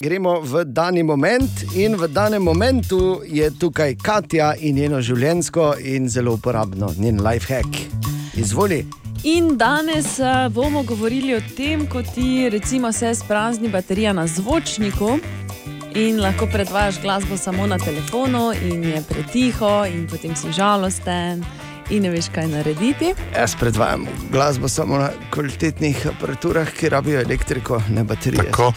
Gremo v dani moment, in v danem momentu je tukaj Katja in njeno življenjsko in zelo uporabno, njen life hack. Izvoli. In danes uh, bomo govorili o tem, ko ti recimo se sprazni baterija na zvočniku in lahko predvajaš glasbo samo na telefonu in je pretiho in potem si žalosten in ne veš, kaj narediti. Jaz predvajam glasbo samo na kvalitetnih aparaturah, ki rabijo elektriko, ne baterije. Tako.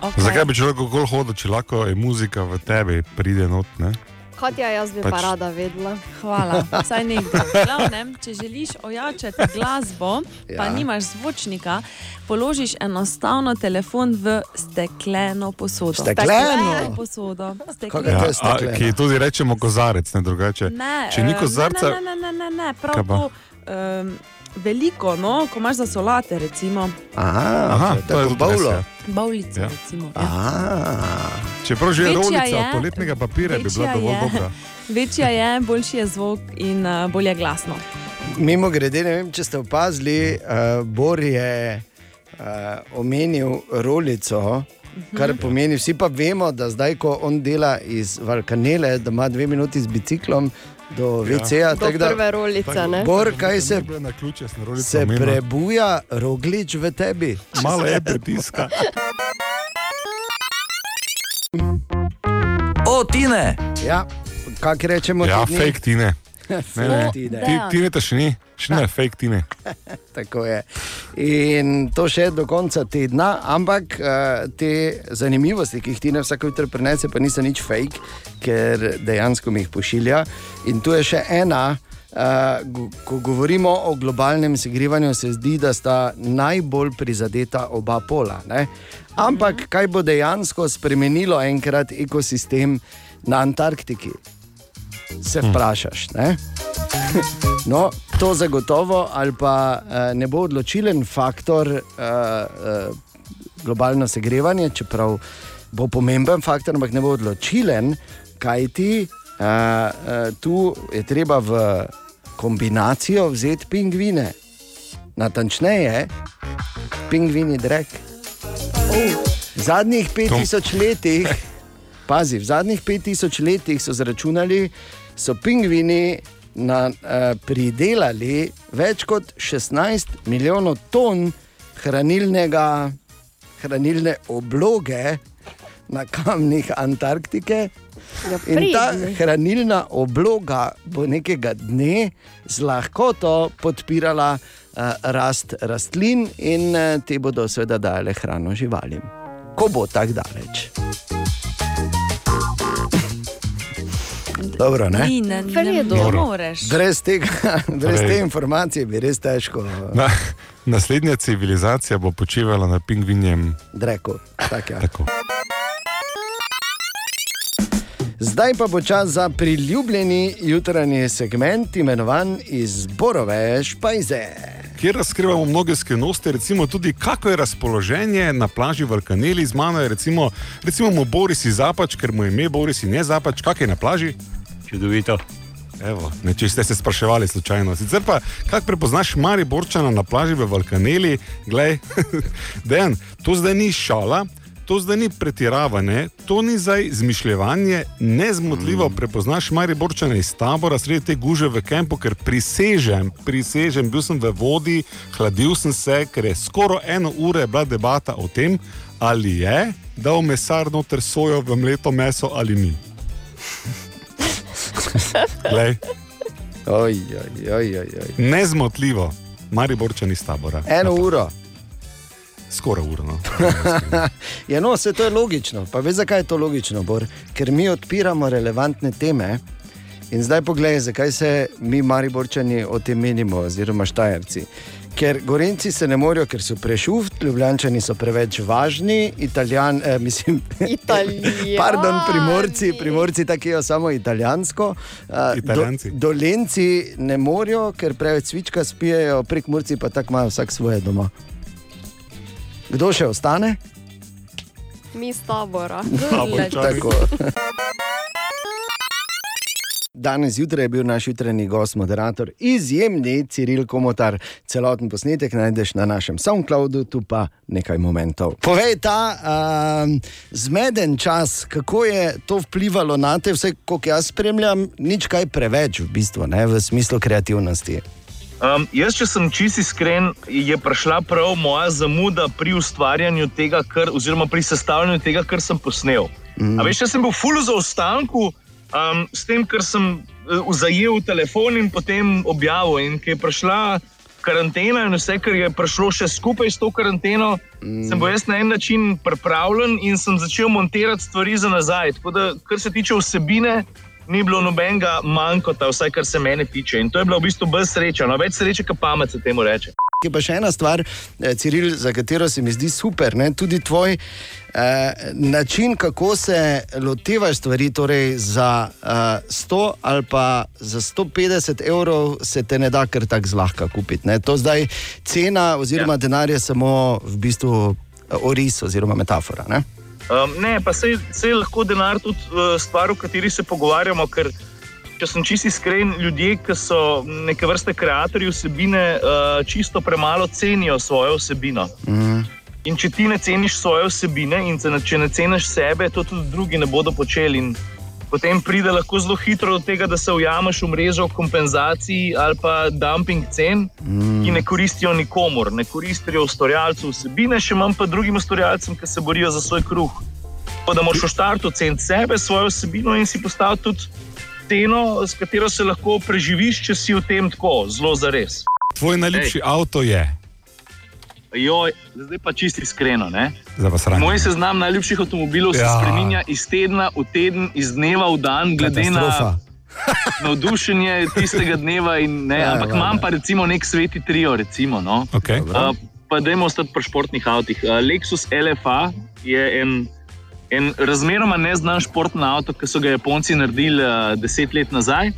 Okay. Zakaj bi človek okoli hodil, če lahko je muzika v tebi, pride not? Ne? Katja, jaz bi Pač- pa rada vedela. Hvala, vsaj nekdo. Glavnem, če želiš ojačati glasbo, ja. pa Ja. nimaš zvočnika, položiš enostavno telefon v stekleno posodo. Stekleno? posodo. Kaj Stekleno. je Ja, to a, stekleno? ki tudi rečemo kozarec, ne drugače. Ne, Če ni eh, kozarca, Ne, ne, ne, ne, ne, prav Kaj pa? to. Um, veliko, no, ko imaš za solate, recimo, Aha, Aha, to je bavlo. res, bavlice. Ja. Recimo, ja. Aha. Čeprav že je Večja rolica je, toaletnega papirja, bi bila dovolj je. dobra. Večja je, boljši je zvok in uh, bolje glasno. Mimo grede, ne vem, če ste opazili, uh, Bor je uh, omenil rolico. Kar pomeni, vsi pa vemo, da zdaj, ko on dela iz Valkanele, da ima dve minuti z biciklom do VC-ja. Do tako da prve rolice, ne? Bor, kaj se, se prebuja roglič v tebi? Malo je pritiska. O, Tine! Ja, kaj rečemo? Ja, dni? fake tine. Ne, ne. Ti, tine ta še ni, še ne, fake tine. Tako je. In to še do konca tedna, ampak uh, te zanimivosti, ki jih ti na vsako jutro prenese, pa niso nič fake, ker dejansko mi jih pošilja. In tu je še ena. Uh, ko govorimo o globalnem segrevanju, se zdi, da sta najbolj prizadeta oba pola. Ne? Ampak kaj bo dejansko spremenilo enkrat ekosistem na Antarktiki? Se vprašaš. Ne? No, to zagotovo, ali pa uh, ne bo odločilen faktor uh, uh, globalno segrevanje, čeprav bo pomemben faktor, ampak ne bo odločilen, kaj ti tu je treba v kombinacijo vzeti pingvine. Natančneje, pingvini drek. V zadnjih 5000 letih, pazi, v zadnjih 5000 letih so zračunali, so pingvini na, uh, pridelali več kot 16 milijonov ton hranilnega, hranilne obloge na kamnih Antarktike. Ja, In ta hranilna obloga bo nekega dne z lahkoto podpirala uh, rast rastlin in uh, te bodo seveda dale hrano živalim. Ko bo tako daleč. Dobro, ne? Ni, ne, ne, ne Noro. moreš. Brez, tega, brez Torej- te informacije bi res težko Na, naslednja civilizacija bo počivala na pingvinjem. rekel. Tak, ja. Tako. Zdaj pa bo čas za priljubljeni jutranji segment, imenovan izborove špajze. Kjer razkrivamo mnoge skrivnosti, recimo tudi kako je razpoloženje na plaži v Alkaneli. Z mano je recimo, recimo mu Boris iz Zapač, ker mu je ime Boris in ne Zapač, kak je na plaži. Čudovito. Evo, ne, če ste se spraševali slučajno. Sicer pa, kako prepoznaš Mari Borčana na plaži v Valkaneli, glej, dejan, to zdaj ni šala. To zdaj ni pretiravanje, to ni zdaj izmišljevanje, nezmotljivo prepoznaš Mariborčane iz tabora, sredi te guže v kampu, ker prisežem, prisežem, bil sem v vodi, hladil sem se, ker je skoraj eno uro bila debata o tem, ali je dal mesar noter sojo v mleto meso ali ni. Oj, oj, oj, oj, nezmotljivo, Mariborčani iz tabora. Eno uro. Skoraj uro. No. Ja, no, vse to je logično. Pa veš, zakaj je to logično, Bor? Ker mi odpiramo relevantne teme. In zdaj pogledaj, zakaj se mi, Mariborčani, o tem menimo, oziroma Štajerci. Ker Gorenci se ne morejo, ker so prešuft, Ljubljani so preveč važni, Italijan, eh, mislim, Italijani. pardon, primorci, primorci takijo samo italijansko. eh, Italijanci. Do, dolenci ne morejo, ker preveč cvička spijejo, prek Murci pa tako imajo vsak svoje doma. Kdo še ostane? Mi s tabora. Tako. Danes zjutraj je bil naš jutranji gost, moderator, izjemni Ciril Komotar. Celoten posnetek najdeš na našem SoundCloudu, tu pa nekaj momentov. Povej ta um, zmeden čas, kako je to vplivalo na te, vse, koliko jaz spremljam, nič kaj preveč v bistvu, ne, v smislu kreativnosti. Um, jaz, če sem čist iskren, je prišla prav moja zamuda pri ustvarjanju tega, kar, oziroma pri sestavljanju tega, kar sem posnel. Mm. A veš, jaz sem bil full za ostanku um, s tem, kar sem uh, zajel telefon in potem objavil. In ko je prišla karantena in vse, kar je prišlo še skupaj s to karanteno, mm. sem bil jaz na en način pripravljen in sem začel montirati stvari za nazaj. Tako da, kar se tiče vsebine, ni bilo nobenega manjkota, vsaj kar se mene tiče. In to je bila v bistvu brez sreča, no več sreče, kot pamet se temu reče. Je pa še ena stvar, eh, Ciril, za katero se mi zdi super, ne? tudi tvoj eh, način, kako se lotevaš stvari. Torej za eh, 100 ali pa za 150 evrov se te ne da kar tako zlahka kupiti. Ne? To zdaj cena oziroma ja. denar je samo v bistvu eh, oris oziroma metafora. Ne? Um, ne, pa se je lahko denar tudi uh, stvar, o kateri se pogovarjamo. Ker, če sem čisto iskren, ljudje, ki so neke vrste ustvarjalci vsebine, uh, čisto premalo cenijo svojo vsebino. Mm. In če ti ne ceniš svoje vsebine in če ne, ceniš sebe, to tudi drugi ne bodo počeli. In potem pride lahko zelo hitro do tega, da se ujameš v mrežo kompenzacij ali pa dumping cen, mm. ki ne koristijo nikomor, ne koristijo ustvarjalcu vsebine, še manj pa drugim ustvarjalcem, ki se borijo za svoj kruh. Tako da moraš v štartu ceniti sebe, svojo vsebino in si postaviti tudi ceno, s katero se lahko preživiš, če si v tem tako, zelo za res. Tvoj najljubši Ej. avto je. Joj, zdaj pa čisto iskreno. Moj seznam najljubših avtomobilov ja. se Ja. spremenja iz tedna v teden, iz dneva v dan, glede Katastrofa. na navdušenje tistega dneva. Ne, Ja, ampak imam pa recimo nek sveti trio. Recimo, no. Okay. uh, pa dajmo ostati pri športnih avtih. Uh, Lexus LFA je en, en razmeroma neznan športni avto, ki so ga Japonci naredili uh, deset let nazaj.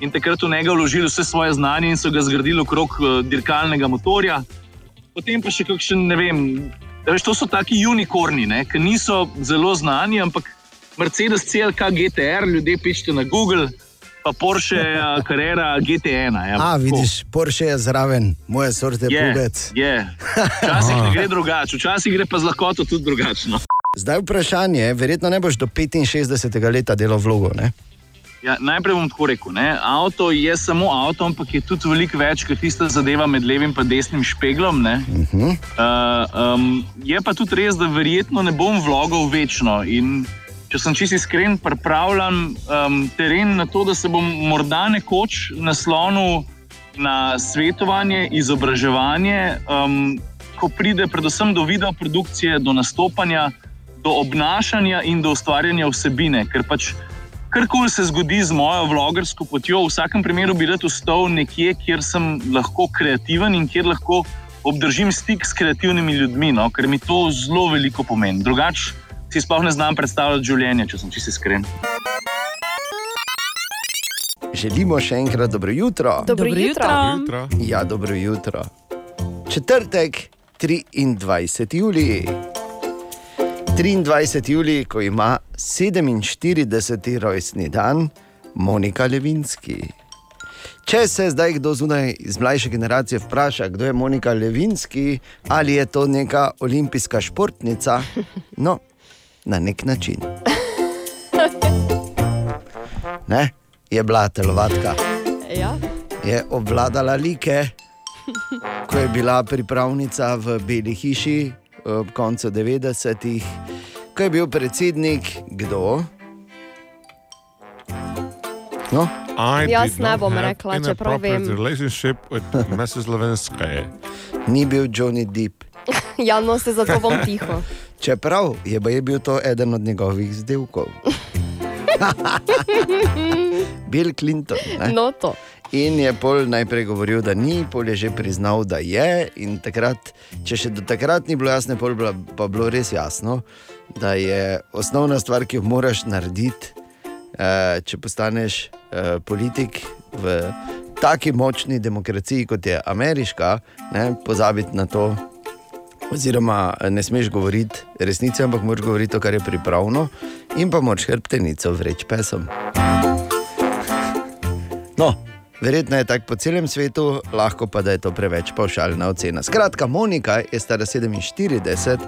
In takrat v njega vložili vse svoje znanje in so ga zgradili okrog uh, dirkalnega motorja. Potem pa še kakšen, ne vem, veš, to so taki unikorni, ne, ki niso zelo znani, ampak Mercedes CLK GTR, ljudje pišete na Google, pa Porsche uh, Carrera GT1. Ja, A, tako. vidiš, Porsche je zraven, moje sorte Je, pubec. je. Včasih ne gre drugače, včasih gre pa z lahkoto tudi drugačno. Zdaj vprašanje, verjetno ne boš do 65. leta delal vlogo. Ne? Ja, najprej bom tako rekel. Ne? Avto je samo avto, ampak je tudi veliko več kot tista zadeva med levim in desnim špeglom. Uh -huh. uh, um, je pa tudi res, da verjetno ne bom vlogal večno. In če sem čisto iskren, pripravljam um, teren na to, da se bom morda nekoč naslonil na svetovanje, izobraževanje, um, ko pride predvsem do videoprodukcije, do nastopanja, do obnašanja in do ustvarjanja vsebine. Ker pač karkoli se zgodi z mojo vlogersko potjo, v vsakem primeru bi rad ostal nekje, kjer sem lahko kreativen in kjer lahko obdržim stik s kreativnimi ljudmi, no? ker mi to zelo veliko pomeni. Drugače si sploh ne znam predstavljati življenje, če sem čisto iskren. Želimo še enkrat dobro jutro. Dobro Dobro jutro. jutro. Ja, dobro jutro. Četrtek, 23. julij. 23. julij, ko ima 47. rojstni dan Monika Levinski. Če se zdaj kdo zunaj iz mlajše generacije vpraša, kdo je Monika Levinski, ali je to neka olimpijska športnica, no, na nek način. Ne? Je bila telovatka, Ja. je obvladala like, ko je bila pripravnica v Beli hiši ob koncu 90-ih, ko je bil predsednik kdo? No, I Jaz ne not bom rekla, čeprav vem. relationship with Mrs. Levinski. ni bil Johnny Depp. ja, no se zato bom tiho. Čeprav je, baje bil to eden od njegovih zdevkov. Bill Clinton. Ne? No, to. In je pol najprej govoril, da ni, pol je že priznal, da je. In takrat, če še do takrat ni bilo jasno, pol bila, pa bilo res jasno, da je osnovna stvar, ki jo moraš narediti, eh, če postaneš eh, politik v taki močni demokraciji, kot je ameriška, ne, pozabiti na to. Oziroma, eh, ne smeš govoriti resnice, ampak moraš govoriti to, kar je pripravljeno, in pa moraš hrbtenico vreči pesom. No, verjetno je tako po celem svetu, lahko pa da je to preveč pavšalna ocena. Skratka, Monika je stara 47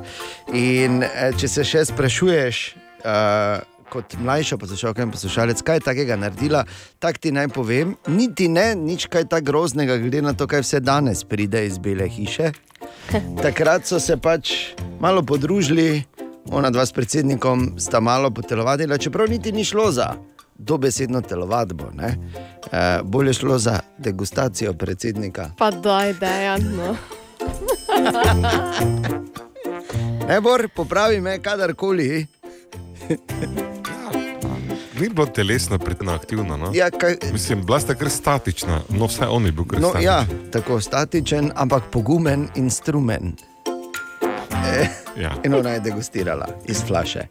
in eh, če se še sprašuješ. Uh, Kot mlajša poslušalka in poslušalec, kaj je takega naredila, tako ti naj povem, niti ne, nič kaj tako groznega, glede na to, kaj vse danes pride iz Bele hiše. Takrat so se pač malo podružili, ona dva s predsednikom sta malo potelovadila, čeprav niti ni šlo za dobesedno telovadbo. E, bolje je šlo za degustacijo predsednika. Pa daj, dejan. No. Ne, Bor, popravi me kadarkoli. Ni bilo telesno pretno aktivno. No? Ja, kaj, Mislim, bila sta kar statična, no vsaj on je bil kar no, statičen. ja, tako statičen, ampak pogumen instrument. E, Ja. In ona je degustirala iz flaše.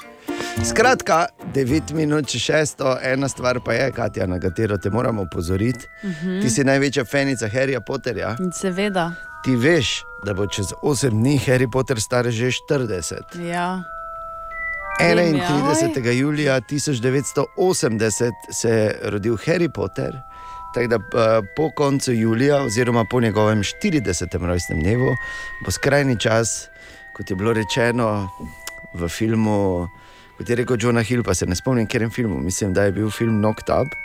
Skratka, 9 minut čez 6, ena stvar pa je, Katja, na katero te moramo opozoriti. Mhm. Ti si največja fenica Harryja Potterja. Seveda. Ti veš, da bo čez 8 dni Harry Potter star že 40. Ja. Vem, ja. 31. julija 1980 se je rodil Harry Potter. Tako da eh, po koncu julija, oziroma po njegovem 40. rojstnem dnevu, bo skrajni čas, kot je bilo rečeno v filmu, kot je rekel Jonah Hill, pa se ne spomnim, katerem filmu, mislim, da je bil film Knocked Up.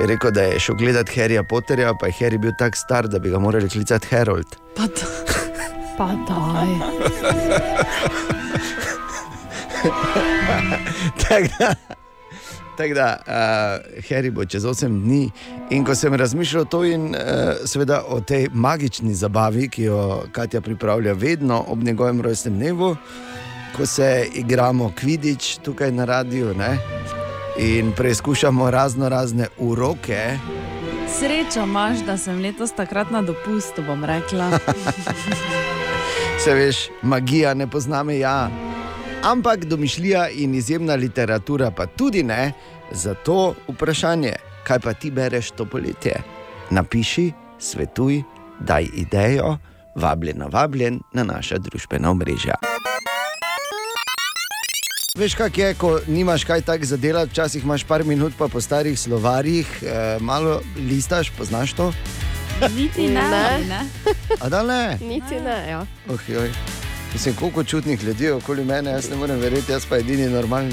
Je rekel, da je šel gledati Harryja Potterja, pa je Harry bil tako star, da bi ga morali klicati Harold. Pa, pa daj. Tako da, tak da uh, Harry bo čez 8 dni. In ko sem razmišljal to in uh, seveda o tej magični zabavi, ki jo Katja pripravlja vedno ob njegovem rojstnem dnevu, ko se igramo kvidič tukaj na radiju ne? in preizkušamo razno razne uroke. Srečo imaš, da sem letos takrat na dopustu, bom rekla. Se veš, magija ne pozna meja. Ampak domišljija in izjemna literatura pa tudi ne. Zato vprašanje, kaj pa ti bereš to poletje? Napiši, svetuj, daj idejo, vabljen, vabljen na naša družbena omrežja. Veš, kak je, ko nimaš kaj tak za delati, včasih imaš par minut, pa po starih slovarjih, eh, malo listaš, poznaš to? Niti ne. Ne. ne. A da ne? Niti ne, ja. Oh, joj. Mislim, koliko čutnih ljudi je okoli mene, jaz ne morem verjeti, jaz pa edini normalen.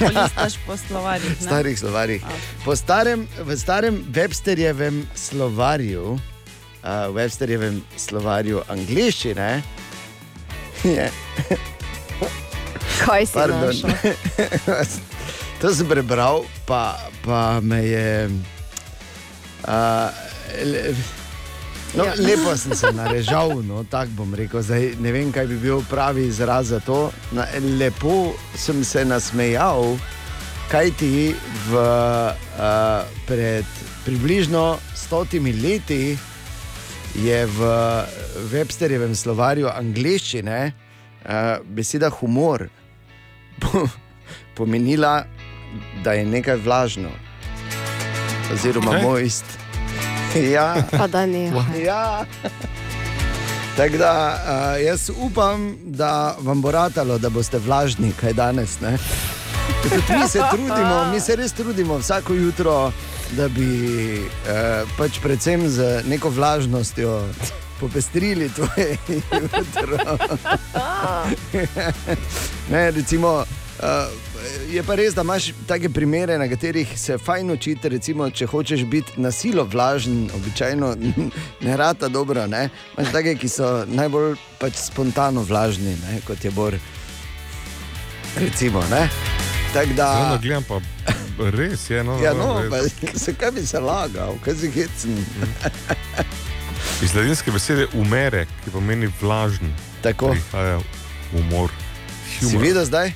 Listaš po slovarjih. ne? starih slovarjih. Po starem, v starem Websterjevem slovarju, uh, Websterjevem slovarju angliščine, je. Kaj si Pardon. našel? to sem prebral, pa, pa me je. Uh, le, no, Ja. Lepo sem se narežal, no, tako bom rekel. Zdaj, ne vem, kaj bi bil pravi izraz za to. Na, lepo sem se nasmejal, kaj ti v, uh, pred približno stotimi leti je v Websterjevem slovarju angleščine uh, beseda humor po- pomenila, da je nekaj vlažno, oziroma Kaj? mojst. Ja, Pa da ne. ja. Tako da uh, jaz upam, da vam bo ratalo, da boste vlažni, kaj danes. Ne? Tudi mi se trudimo, mi se res trudimo vsako jutro, da bi eh, pač predvsem z neko vlažnostjo popestrili tvoje jutro. ne, recimo, uh, je pa res, da imaš take primere, na katerih se fajn učiti. Recimo, če hočeš biti na silo vlažen, običajno ne rata dobro. Ne? Imaš take, ki so najbolj pač spontano vlažni, ne? kot je Bor. Recimo, ne? Tako da. Ja, no, gledam pa, res je. No, Ja, no, res. pa, se kaj bi se lagal, kaj si hecen. Iz latinske besede umere, ki pomeni vlažen. Tako. Prihaja umor. Si Humor. videl zdaj?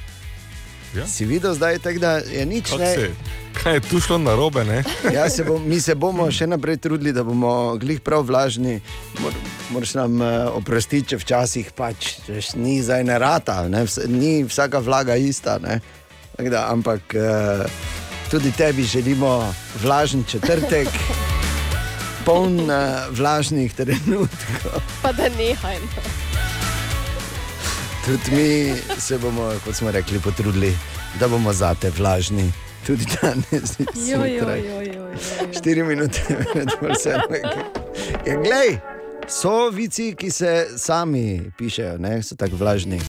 Ja. Si videl zdaj, tako da je nič Kako ne. se- Kaj je tu šlo na robe? Ja, se bom, mi se bomo še naprej trudili, da bomo glih prav vlažni. Mor, moraš nam uh, oprostiti, če včasih pač veš, ni zdaj ne rata, ne? Vs, ni vsaka vlaga ista. Da, ampak uh, tudi tebi želimo vlažen četrtek, poln uh, vlažnih trenutkov. Pa da nehaj. no. Tudi mi se bomo, kot smo rekli, potrudili, da bomo zate vlažni. Tudi danes, zjutraj. joj, joj, joj. Štiri minute pred vsem. Ja, glej, so vici, ki se sami pišejo, ne? so tako vlažni.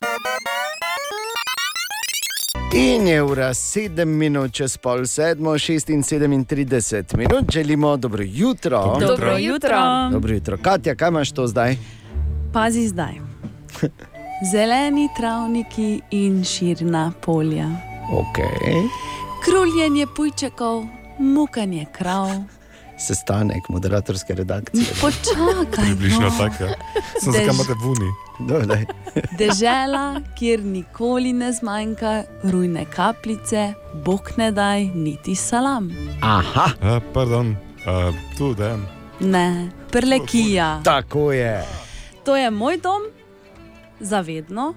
In je ura 7 minut, čez pol sedmo, 36 minut, želimo dobro jutro. Dobro Dobro jutro. jutro. Dobro jutro. Katja, kaj imaš to zdaj? Pazi zdaj. Zeleni travniki in širna polja. Okay. Kruljenje pujčekov, mukanje krav. Sestanek moderatorske redakcije. Počakaj, Približno no. tako. Ja. Sem Dež- imate vuni? Dole. Dežela, kjer nikoli ne zmanjka rujne kapljice, bog ne daj niti salam. Aha. Uh, pardon, uh, tu da. Ne, prlekija. Tako je. To je moj dom, zavedno,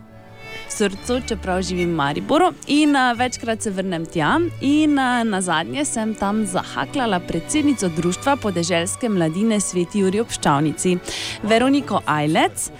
srcu, čeprav živim v Mariboru. In uh, večkrat se vrnem tja. In uh, na zadnje sem tam zahaklala predsednico Društva podeželske mladine Sveti Juri Obščavnici, Veroniko Ajlec.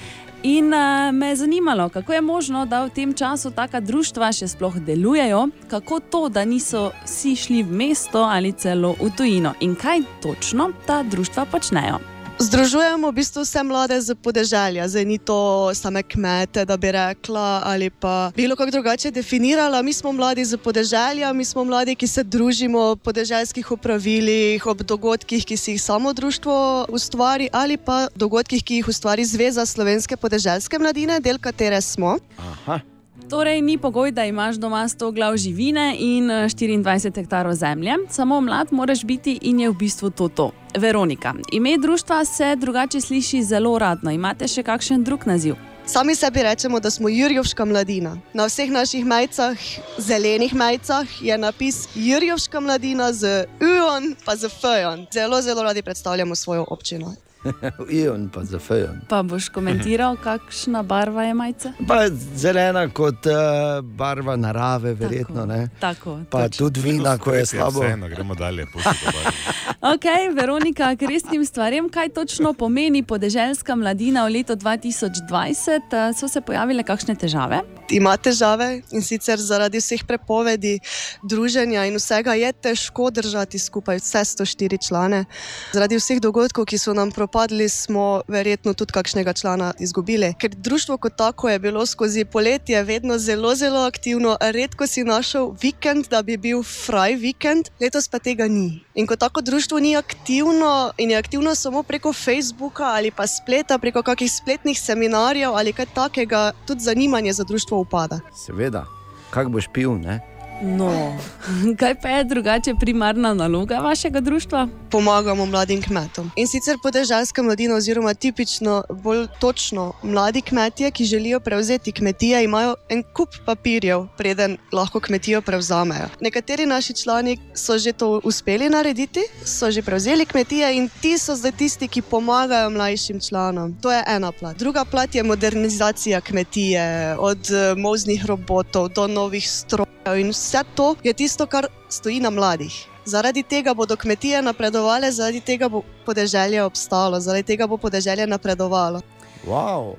In uh, me je zanimalo, kako je možno, da v tem času taka društva še sploh delujejo, kako to, da niso vsi šli v mesto ali celo v tujino in kaj točno ta društva počnejo. Združujemo v bistvu vse mlade z podeželja, zdaj ni to same kmete, da bi rekla ali pa bilo kako drugače definirala. Mi smo mladi z podeželja, mi smo mladi, ki se družimo v podeželskih upravilih, ob dogodkih, ki si jih samo društvo ustvari, ali pa dogodkih, ki jih ustvari Zveza slovenske podeželske mladine, del katere smo. Aha. Torej, ni pogoj, da imaš doma 100 glav živine in eh, 24 hektarov zemlje, samo mlad moraš biti in je v bistvu to. to. Veronika, ime društva se drugače sliši zelo radno. Imate še kakšen drug naziv? Sami sebi rečemo, da smo Jurjovška mladina. Na vseh naših majicah, zelenih majicah, je napis Jurjovška mladina z UON pa z FON. Zelo, zelo radi predstavljamo svojo občino. Ion pa za fejon. Pa boš komentiral, kakšna barva je majica? Pa zelena kot uh, barva narave, verjetno. Ne? Tako, Pa točno. tudi vina, ko je slabo. Vseeno, gremo dalje. Ok, Veronika, k resnim stvarem, kaj točno pomeni podeželska mladina v letu 2020? Eh, So se pojavile kakšne težave? Ima težave in sicer zaradi vseh prepovedi, druženja in vsega je težko držati skupaj vse 104 člane. Zaradi vseh dogodkov, ki so nam propadli, smo verjetno tudi kakšnega člana izgubili. Ker društvo kot tako je bilo skozi poletje vedno zelo, zelo aktivno, redko si našel vikend, da bi bil fraj vikend, letos pa tega ni. In kot tako društvo ni aktivno in je aktivno samo preko Facebooka ali pa spleta, preko kakih spletnih seminarjev ali kaj takega, tudi zanimanje za društvo upada. Seveda, kak boš pil, ne? No, kaj pa je drugače primarna naloga vašega društva? Pomagamo mladim kmetom. In sicer podeželska mladina, oziroma tipično, bolj točno mladi kmetje, ki želijo prevzeti kmetije, imajo en kup papirjev, preden lahko kmetijo prevzamejo. Nekateri naši člani so že to uspeli narediti, so že prevzeli kmetije in ti so zdaj tisti, ki pomagajo mlajšim članom. To je ena plat. Druga plat je modernizacija kmetije, od eh, moznih robotov do novih strojev in vse to je tisto, kar stoji na mladih. Zaradi tega bodo kmetije napredovale, zaradi tega bo podeželje obstalo, zaradi tega bo podeželje napredovalo. Wow.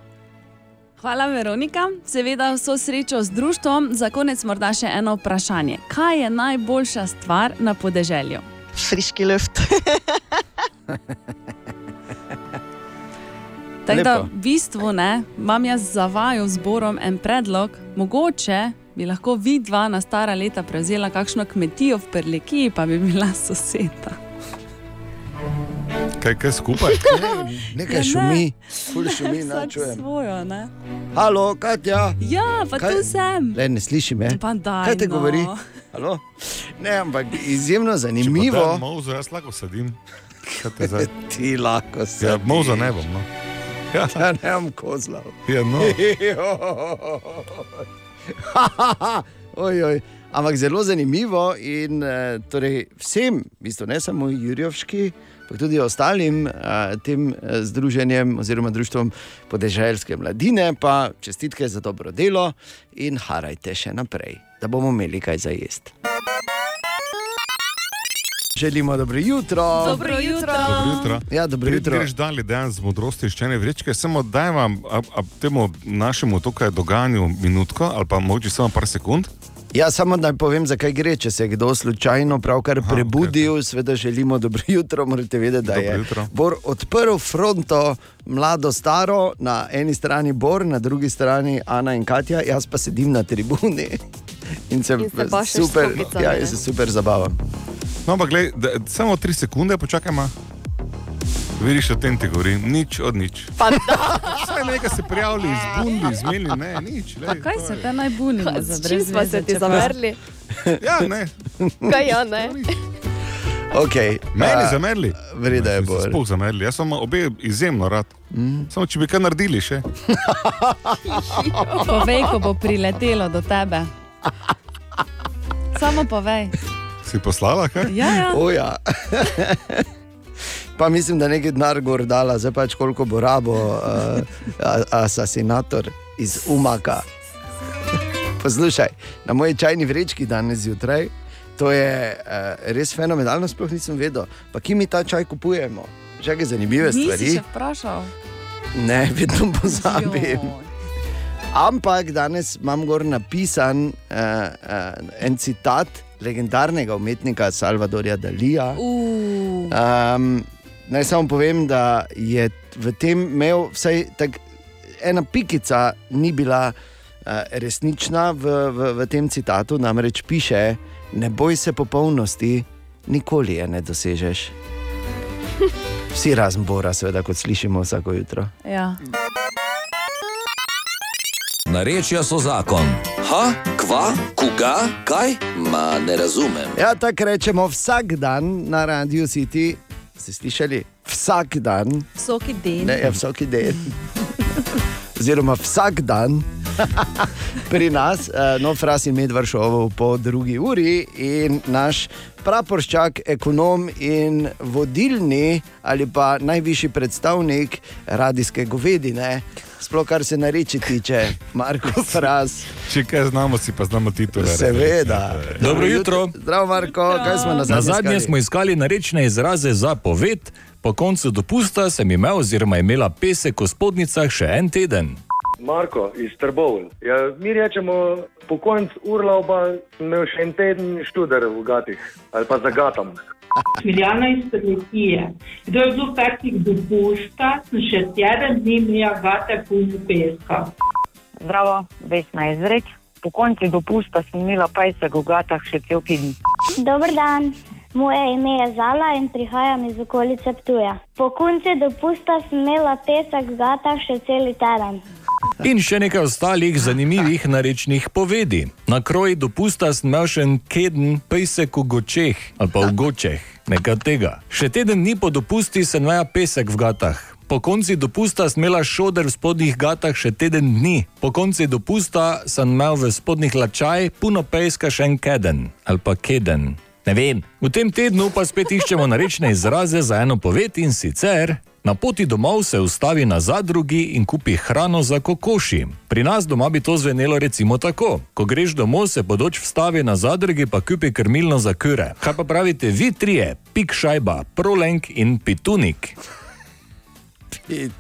Hvala, Veronika. Seveda vso srečo z društvom. Za konec morda še eno vprašanje. Kaj je najboljša stvar na podeželju? Friški luft. Tako da v bistvu ne, imam jaz za vaju zborom en predlog, mogoče bi lahko vidva na stara leta prevzela kakšno kmetijo v Perlekiji, pa bi bila soseda. Kaj, kaj skupaj? Nekaj Ja, ne. šumi, ful šumi, ne čujem. svojo, ne? Halo, Katja. Ja, pa Kaj? tu sem. Le, ne sliši me. Pa daj, Kaj te no. govori? Halo? Ne, ampak izjemno zanimivo. Mozo, jaz lahko sedim. Kaj te zdaj? Ti lahko se. Ja, mozo ne bom. No. Ja, ja ne bom kozlal. Ja, no. oj, oj. Ampak zelo zanimivo in uh, torej vsem, v bistvu ne samo Jurjovški, pa tudi ostalim uh, tem uh, združenjem oziroma društvom podeželske mladine, pa čestitke za dobro delo in harajte še naprej, da bomo imeli kaj za jesti. Želimo dobro jutro. Dobro jutro. Dobro jutro. Ja, dobro jutro. Greš dalje, dejan z modrosti iščene vrečke, samo daj vam a, a temu našemu tukaj dogajanju minutko ali pa mogoče samo par sekund. Ja, samo da povem, zakaj gre. Če se je kdo slučajno pravkar Aha, prebudil, okay. seveda želimo dobro jutro. Morate vedeti, da Dobro je. Bor odprl fronto mlado, staro, na eni strani Bor, na drugi strani Ana in Katja, jaz pa sedim na tribuni in se, In se super, kopicami, ja, jaz se super zabavam. No, ampak gled, da, samo tri sekunde, počakajmo. Vidiš, o tem ti govorim, nič od nič. Vse nekaj se prijavili, izbunili, izmenili, ne, nič. Pa kaj se te najbunimo za S čim smo se ti zamerli? Ja, ne. Kaj ja, ne? Okay, Meni zamerili. Vreda je bolj. bolj. Sploh zamerili, jaz sem obe izjemno rad. Mm. Samo če bi kaj naredili še. Povej, ko bo priletelo do tebe. Samo povej. Si poslala kaj? Ja, ja. O, ja. Pa mislim, da nekaj denar gor dala, zdaj pač koliko bo rabo uh, asasinator iz Umaka. Poslušaj, na moji čajni vrečki danes zjutraj, to je uh, res fenomenalno, sploh nisem vedel. Pa ki mi ta čaj kupujemo? Že kaj zanimive Nisi stvari? še vprašal. Ne, vedno pozabim. Ampak danes imam gor napisan uh, uh, en citat legendarnega umetnika Salvadorja Dalija. Uh. Um, naj samo povem, da je v tem imel vsaj tak, ena pikica, ni bila uh, resnična v, v, v tem citatu, namreč piše: Ne boj se popolnosti, nikoli je ne dosežeš. Vsi razen Bora, seveda, kot slišimo vsako jutro. Ja. Narečja so zakon. Ha, kva, koga, kaj? Ma ne razumem. Ja, tako rečemo vsak dan na Radio City. Ste slišali? Vsak dan, Vsaki dan. ne ja, vsak dan. Oziroma vsak dan pri nas, no, Fras in Medvršovo po drugi uri in naš praporščak, ekonom in vodilni ali pa najvišji predstavnik radijske govedine, Sploh kar se nareči tiče, Marko Fras. Če kaj znamo, si pa znamo titule. Seveda. Dobro jutro. Zdravo, Marko, kaj smo na zadnje? Na zadnje iskali? smo iskali narečne izraze za poved, po koncu dopusta sem imel oziroma imela pesek v spodnicah še en teden. Marko iz Trbovl. Ja, mi rečemo, po koncu urlauba sem imel še en teden študer v gatih ali pa za gatam. Smiljana iz Prlekije. Kdo je bil petek dopusta, sem še teden dni imela gate polno peska. Zdravo, Vesna izreč. Po koncu dopusta sem imela pajsek v gatah še cel teden. Dober dan, moje ime je Zala in prihajam iz okolice Ptuja. Po koncu dopusta sem imela pesek v gatah še cel teden. In še nekaj ostalih zanimivih narečnih povedi. Na kroji dopusta sem imel še en keden pesek v gočeh ali pa v gočeh, nekaj tega. Še teden dni po dopusti sem imel pesek v gatah. Po konci dopusta sem imela šoder v spodnjih gatah še teden dni. Po konci dopusta sem imel v spodnjih lačaj puno peska še en keden ali pa keden. Ne vem. V tem tednu pa spet iščemo narečne izraze za eno poved in sicer. Na poti domov se ustavi na zadrugi in kupi hrano za kokoši. Pri nas doma bi to zvenelo recimo tako: ko greš domov, se podoč vstavi na zadrugi, pa kupi krmilno za kure. Kaj pa pravite vi trije, pik šajba, prolenk in pitunik?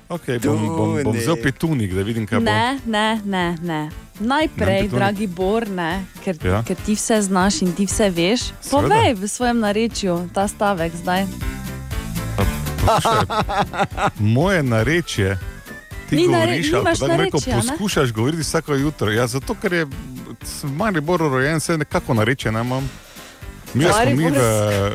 Okay, bom, bom, bom vzel petunik, da vidim, kaj bo. Ne, ne, ne. ne. Najprej, dragi Bor, ne, ker, Ja. ja. ker ti vse znaš in ti vse veš. Seveda. Povej v svojem narečju ta stavek zdaj. Moje narečje. Ti Ni nare- govoriš, ali pa rekel, narečja, ne? poskušaš govoriti vsako jutro. Ja, zato, ker je v Mariboru rojen, se nekako narečje ne imam. Mi smo mi v, Ker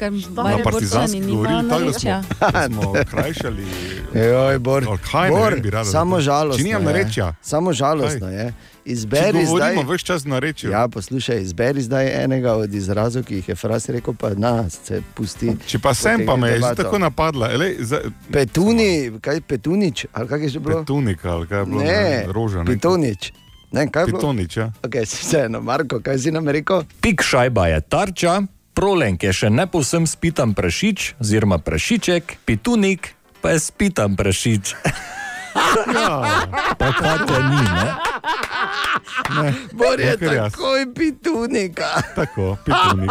na partizanski govorili tako, da smo, da smo krajšali. Joj, Bor, Ali kaj, ne Bor, vem, bi rada samo žalostno. Je. narečja. Samo žalostno Kaj? je. Izberi govorimo zdaj. več čas narečje. Ja, poslušaj, izberi zdaj enega od izrazov, ki jih je Fras rekel, pa nas se pusti. Če pa sem, pa me je že tako napadla. Elej, za, Petuni, kaj petunič, ali kaj je že bilo? Petunik, ali kaj je bilo? Ne, roža. ne. Pitonič. Ne, kaj je bilo? Pitonič, ja. Okay, vseeno, Marko, kaj si nam rekel? Pik šajba je tarča, prolenk je še ne povsem spitan prašič, oziroma prašiček, pitunik pa je spitan prašič. Ja. Pa Katja ni, ne? Ne, Bor je takoj pitunika. Tako, pitunik.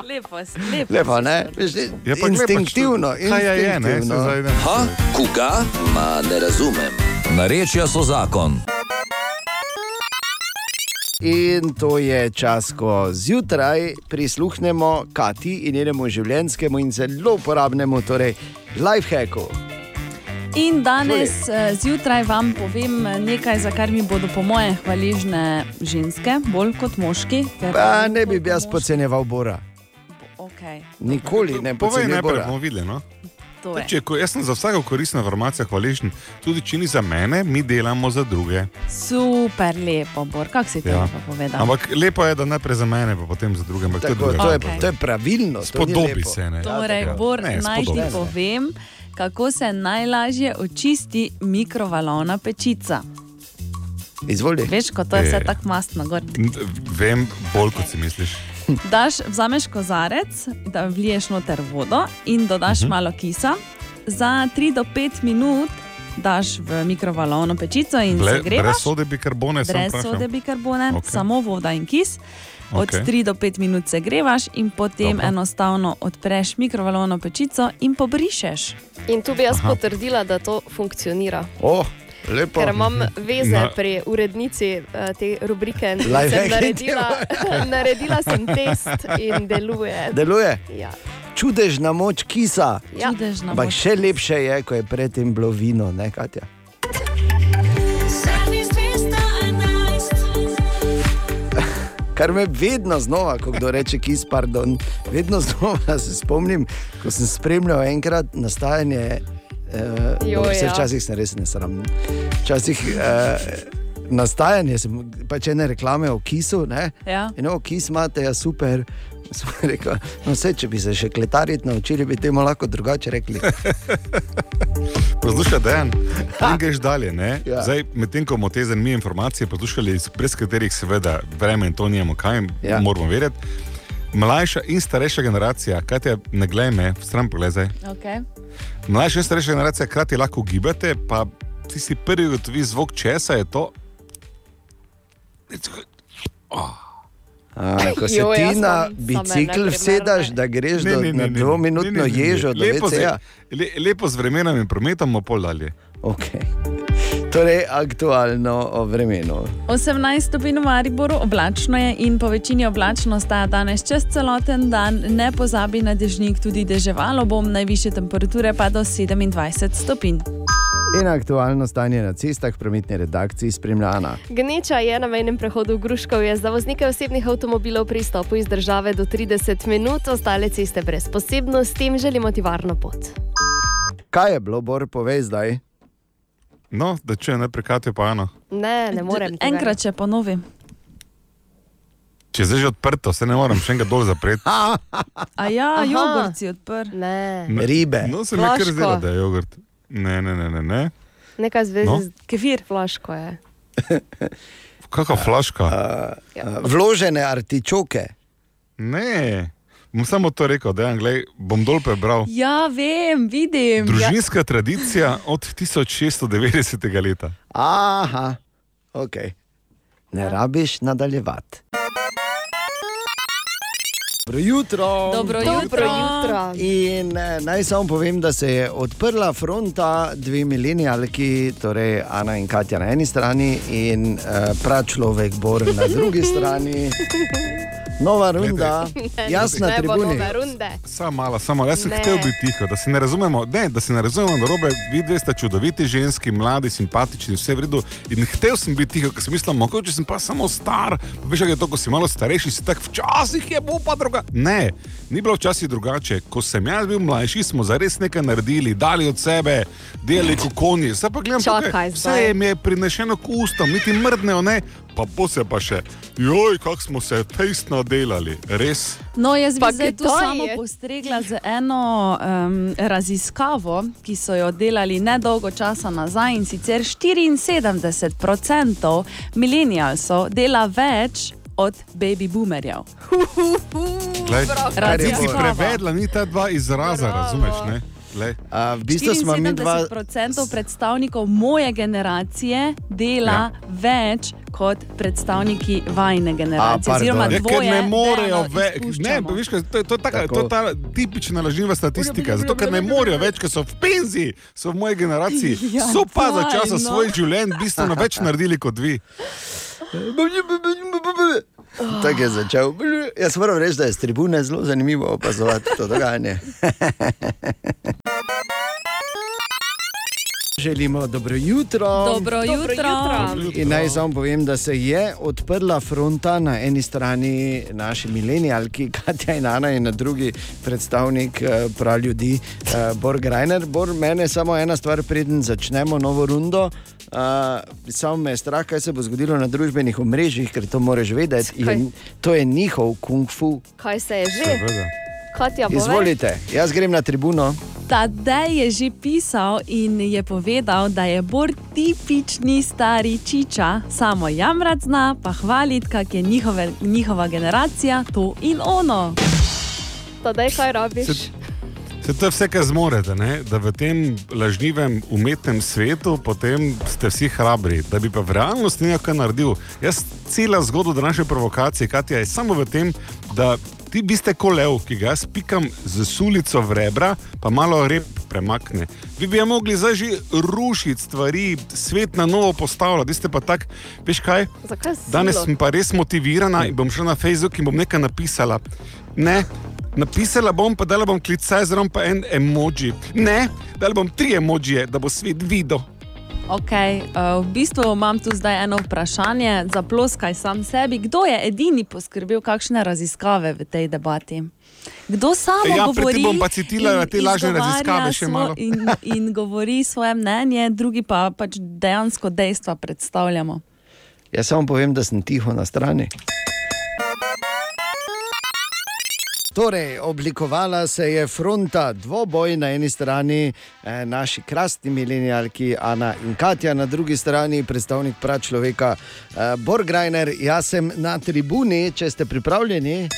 Lepo, lepo. Lepo, ne? Veš, Ja, pa pač instinktivno, kaj je, je, instinktivno. se zdaj ne- Ha, koga? Ma ne razumem. Narečja so zakon. In to je čas, ko zjutraj prisluhnemo Kati in njenemu življenjskemu in zelo uporabnemu, torej lifehacku. In danes eh, zjutraj vam povem eh, nekaj, za kar mi bodo po moje hvaležne ženske, bolj kot moški. Pa ne bi jaz podcenjeval Bora. Okay. Nikoli ne Povej podcenjeval najprej, Bora. bomo videli. No? To je. Če, ko, jaz sem za vsako koristno informacijo hvaležen, tudi če ni za mene, mi delamo za druge. Super lepo, Bor, kako si to Ja. lepo povedal. Ampak lepo je, da najprej za mene, pa potem za druge. Tako, to, je to, je, Okej. to je pravilno. to Spodobi se, ne. Torej, Ja, Bor, ne, naj ti povem, kako se najlažje očisti mikrovalovna pečica. Izvoli. Veš, ko to je vse E. tako mastno. Gor. Vem bolj, kot si misliš. Daš, vzameš kozarec, da vliješ noter vodo in dodaš uh Mhm. -huh. malo kisa. Za 3 do 5 minut daš v mikrovalovno pečico in Ble, segrevaš. brez sode bikarbone Brez sode bikarbone, okay. samo voda in kis. Od Okej. 3 do 5 minut segrevaš in potem Dobro. enostavno odpreš mikrovalovno pečico in pobrišeš. In tu bi jaz Aha. potrdila, da to funkcionira. Oh, lepo. Ker imam veze Na- pri urednici uh, te rubrike. Sem naredila, naredila sem test in deluje. Deluje? Ja. Čudežna moč kisa. Ja. Čudežna Ampak moč še lepše je, ko je predtem bilo vino, ne Katja. Kar me vedno znova, ko kdo reče kis, pardon, vedno znova se spomnim, ko sem spremljal enkrat nastajanje. Uh, dobro, vse ja. včasih sem res nesramen. Včasih uh, nastajanje, sem, pač ene reklame o kisu, ne? Ja. In o kis imate, ja super. Sem rekel, no, vse, če bi se še kletariti naučili, bi temu lahko drugače rekli. Poslušaj, Dejan, in greš dalje. ne? Ja. Zdaj, medtem ko bomo te zanimive informacije poslušali, iz- brez katerih seveda vreme in to nijemo kaj, ja. moramo vedeti. Mlajša in starejša generacija, kaj te ne glej me, stran pogledaj. Okay. Mlajša in starejša generacija hkrati lahko gibate, pa ti si prvi ugotovi zvok česa je to. A, ko se Jo, ti na same bicikl vsedaš, da greš Ne, do, ne, ne, na dvominutno ježo, do lepo, z, le, lepo z vremenom in prometom, bomo pol dalje. Okay. Torej, aktualno o vremenu. 18 stopinj v Mariboru, oblačno je in po večini oblačno ostaja danes čez celoten dan. Ne pozabi na dežnik, tudi deževalo bom, najviše temperature pa do 27 stopinj. In aktualno stanje na cestah, prometni redakciji spremljana. Gneča je na mejnem prehodu v Gruškovje za voznike osebnih avtomobilov pri stopu iz države do 30 minut, ostale ceste brez posebnosti, s tem želimo ti varno pot. Kaj je bilo, Bor, povej zdaj? No, da če ne prekatijo pa eno. Ne, ne morem. Enkrat še ponovim. Če je zdaj že odprto, se ne morem še enkrat dol zapreti. A ja, Aha. jogurt si odprl. Ne. Ribe. No, se mi kar zdelo, da je jogurt. Ne, ne, ne, ne. ne. Nekaj zvezi No. no. z kefir, flaško je. Kakšna flaška? Ja. Vložene artičoke. Ne, bom samo to rekel, da je, bom dol prebral. Ja, vem, vidim. Družinska tradicija od 1690. leta. Aha, ok. Ne rabiš nadaljevati. Dobro jutro. Dobro Dobro jutro. jutro. In eh, naj samo povem, da se je odprla fronta, dve milenijalki, torej Ana in Katja na eni strani in uh, pračlovek Bor na drugi strani. Nova runda, jaz na tribuni. Samo malo, samo. Jaz sem hotel biti tiho, da se ne razumemo, ne, da se ne razumemo narobe. Vi dve ste čudoviti ženski, mladi, simpatični, vse v redu. In hotel sem biti tiho, ker sem mislil, mogoče sem pa samo star. Pa Veš, kaj je to, ko si malo starejši, si tak včasih je bo pa druga. Ne, ni bilo včasih drugače. Ko sem jaz bil mlajši, smo zares nekaj naredili, dali od sebe, delali kot konji. Zdaj pa gledam, Čakaj tukaj, vse jim je prinešeno k ustom, niti mrdnejo, ne. Pa po se pa še, joj, kako smo se fejst nadelali, res. No, jaz bi Pa zdaj tu samo postregla z eno um, raziskavo, ki so jo delali nedolgo časa nazaj in sicer 74% milenijalcev dela več od baby boomerjev. Glej, ti Raziskava. prevedla, ni ta dva izraza, Bravo. razumeš? Ne? A, v bistvu smo mi dva. 70% predstavnikov moje generacije dela ja. več kot predstavniki vajne generacije. pardon. oziroma Ja, ker dvoje, ne morejo več. Ne, veš, to, to, je taka, Tako. to je ta tipična lažniva statistika. Zato, ker ne morejo več, ker so v penziji, so v moji generaciji. Ja, so pa za časa no. svojih življenj bistveno več naredili kot vi. Tako je začel. Jaz moram reči, da je z tribune zelo zanimivo opazovati to dogajanje. Želimo dobro jutro. Dobro jutro. In naj samo povem, da se je odprla fronta na eni strani naši milenijalki, Katja in Ana, in na drugi predstavnik uh, prav ljudi, uh, Borg Reiner. Bor, mene samo ena stvar, preden začnemo novo rundo. Uh, samo me je strah, kaj se bo zgodilo na družbenih omrežjih, ker to moraš vedeti. In to je njihov kung fu. Kaj se je že? Katja, povej. Izvolite, jaz grem na tribuno. Tadej je že pisal in je povedal, da je Bor tipični stari čiča, samo jamrat zna, pa hvaliti, kak je njihove, njihova generacija, to in ono. Tadej, kaj rabiš? Se to je vse, kar zmorete, ne? da v tem lažnivem umetnem svetu potem ste vsi hrabri, da bi pa v realnosti nekaj naredil. Jaz cela zgodba današnje provokacije, Katja, je samo v tem, da ti biste kolev, ki ga jaz pikam z sulico v rebra, pa malo rep premakne. Vi bi ja mogli zdaj že rušiti stvari, svet na novo postavljati, vi ste pa tak, veš kaj? Danes sem pa res motivirana in bom šla na Facebook in bom nekaj napisala. Ne, napisala bom, pa dala bom klicaj, zraven pa en emoji. Ne, dala bom tri emojije, da bo svet videl. Okay, uh, v bistvu imam tu zdaj eno vprašanje, zaploskaj sam sebi. Kdo je edini poskrbel kakšne raziskave v tej debati? Kdo samo Ja, govori? bom pa citirala te lažne raziskave še malo. In, in govori svoje mnenje, drugi pa pač dejansko dejstva predstavljamo. Jaz samo povem, da sem tiho na strani. Torej, oblikovala se je fronta, dvoboj na eni strani, eh, naši krasni milenijalki Ana in Katja, na drugi strani predstavnik pračloveka eh, Borgrajner. Jaz sem na tribuni, če ste pripravljeni.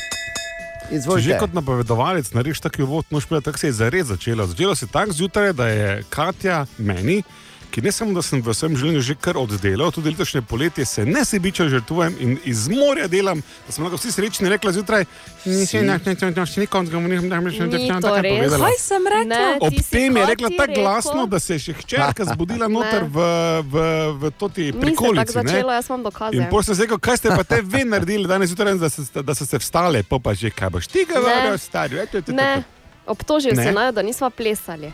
Izvolite. Že kot napovedovalec narediš taki uvod, moš povedati, tako se je zares začelo. Začelo se je tako zjutraj, da je Katja meni, ki ne samo, da sem v svojem življenju že kar oddelal, tudi letošnje poletje se nesebično žrtvujem in iz morja delam, da smo lahko vsi srečni, rekla zjutraj, nisi nič, nič, nič, nikom, da mi ne Ni to res. Kaj sem rekla? Ne, Ob ti tem je rekla tako glasno, da se je še hčerka zbudila noter v, v, v se tako prikolici. ne. začelo, jaz imam dokaze. In potem sem rekel, kaj ste pa te vi naredili danes zjutraj, da, se- da so se vstale, pa pa že kaj boš ti govoril, stari. Ne, obtožil Ne. si naj, da nismo plesali.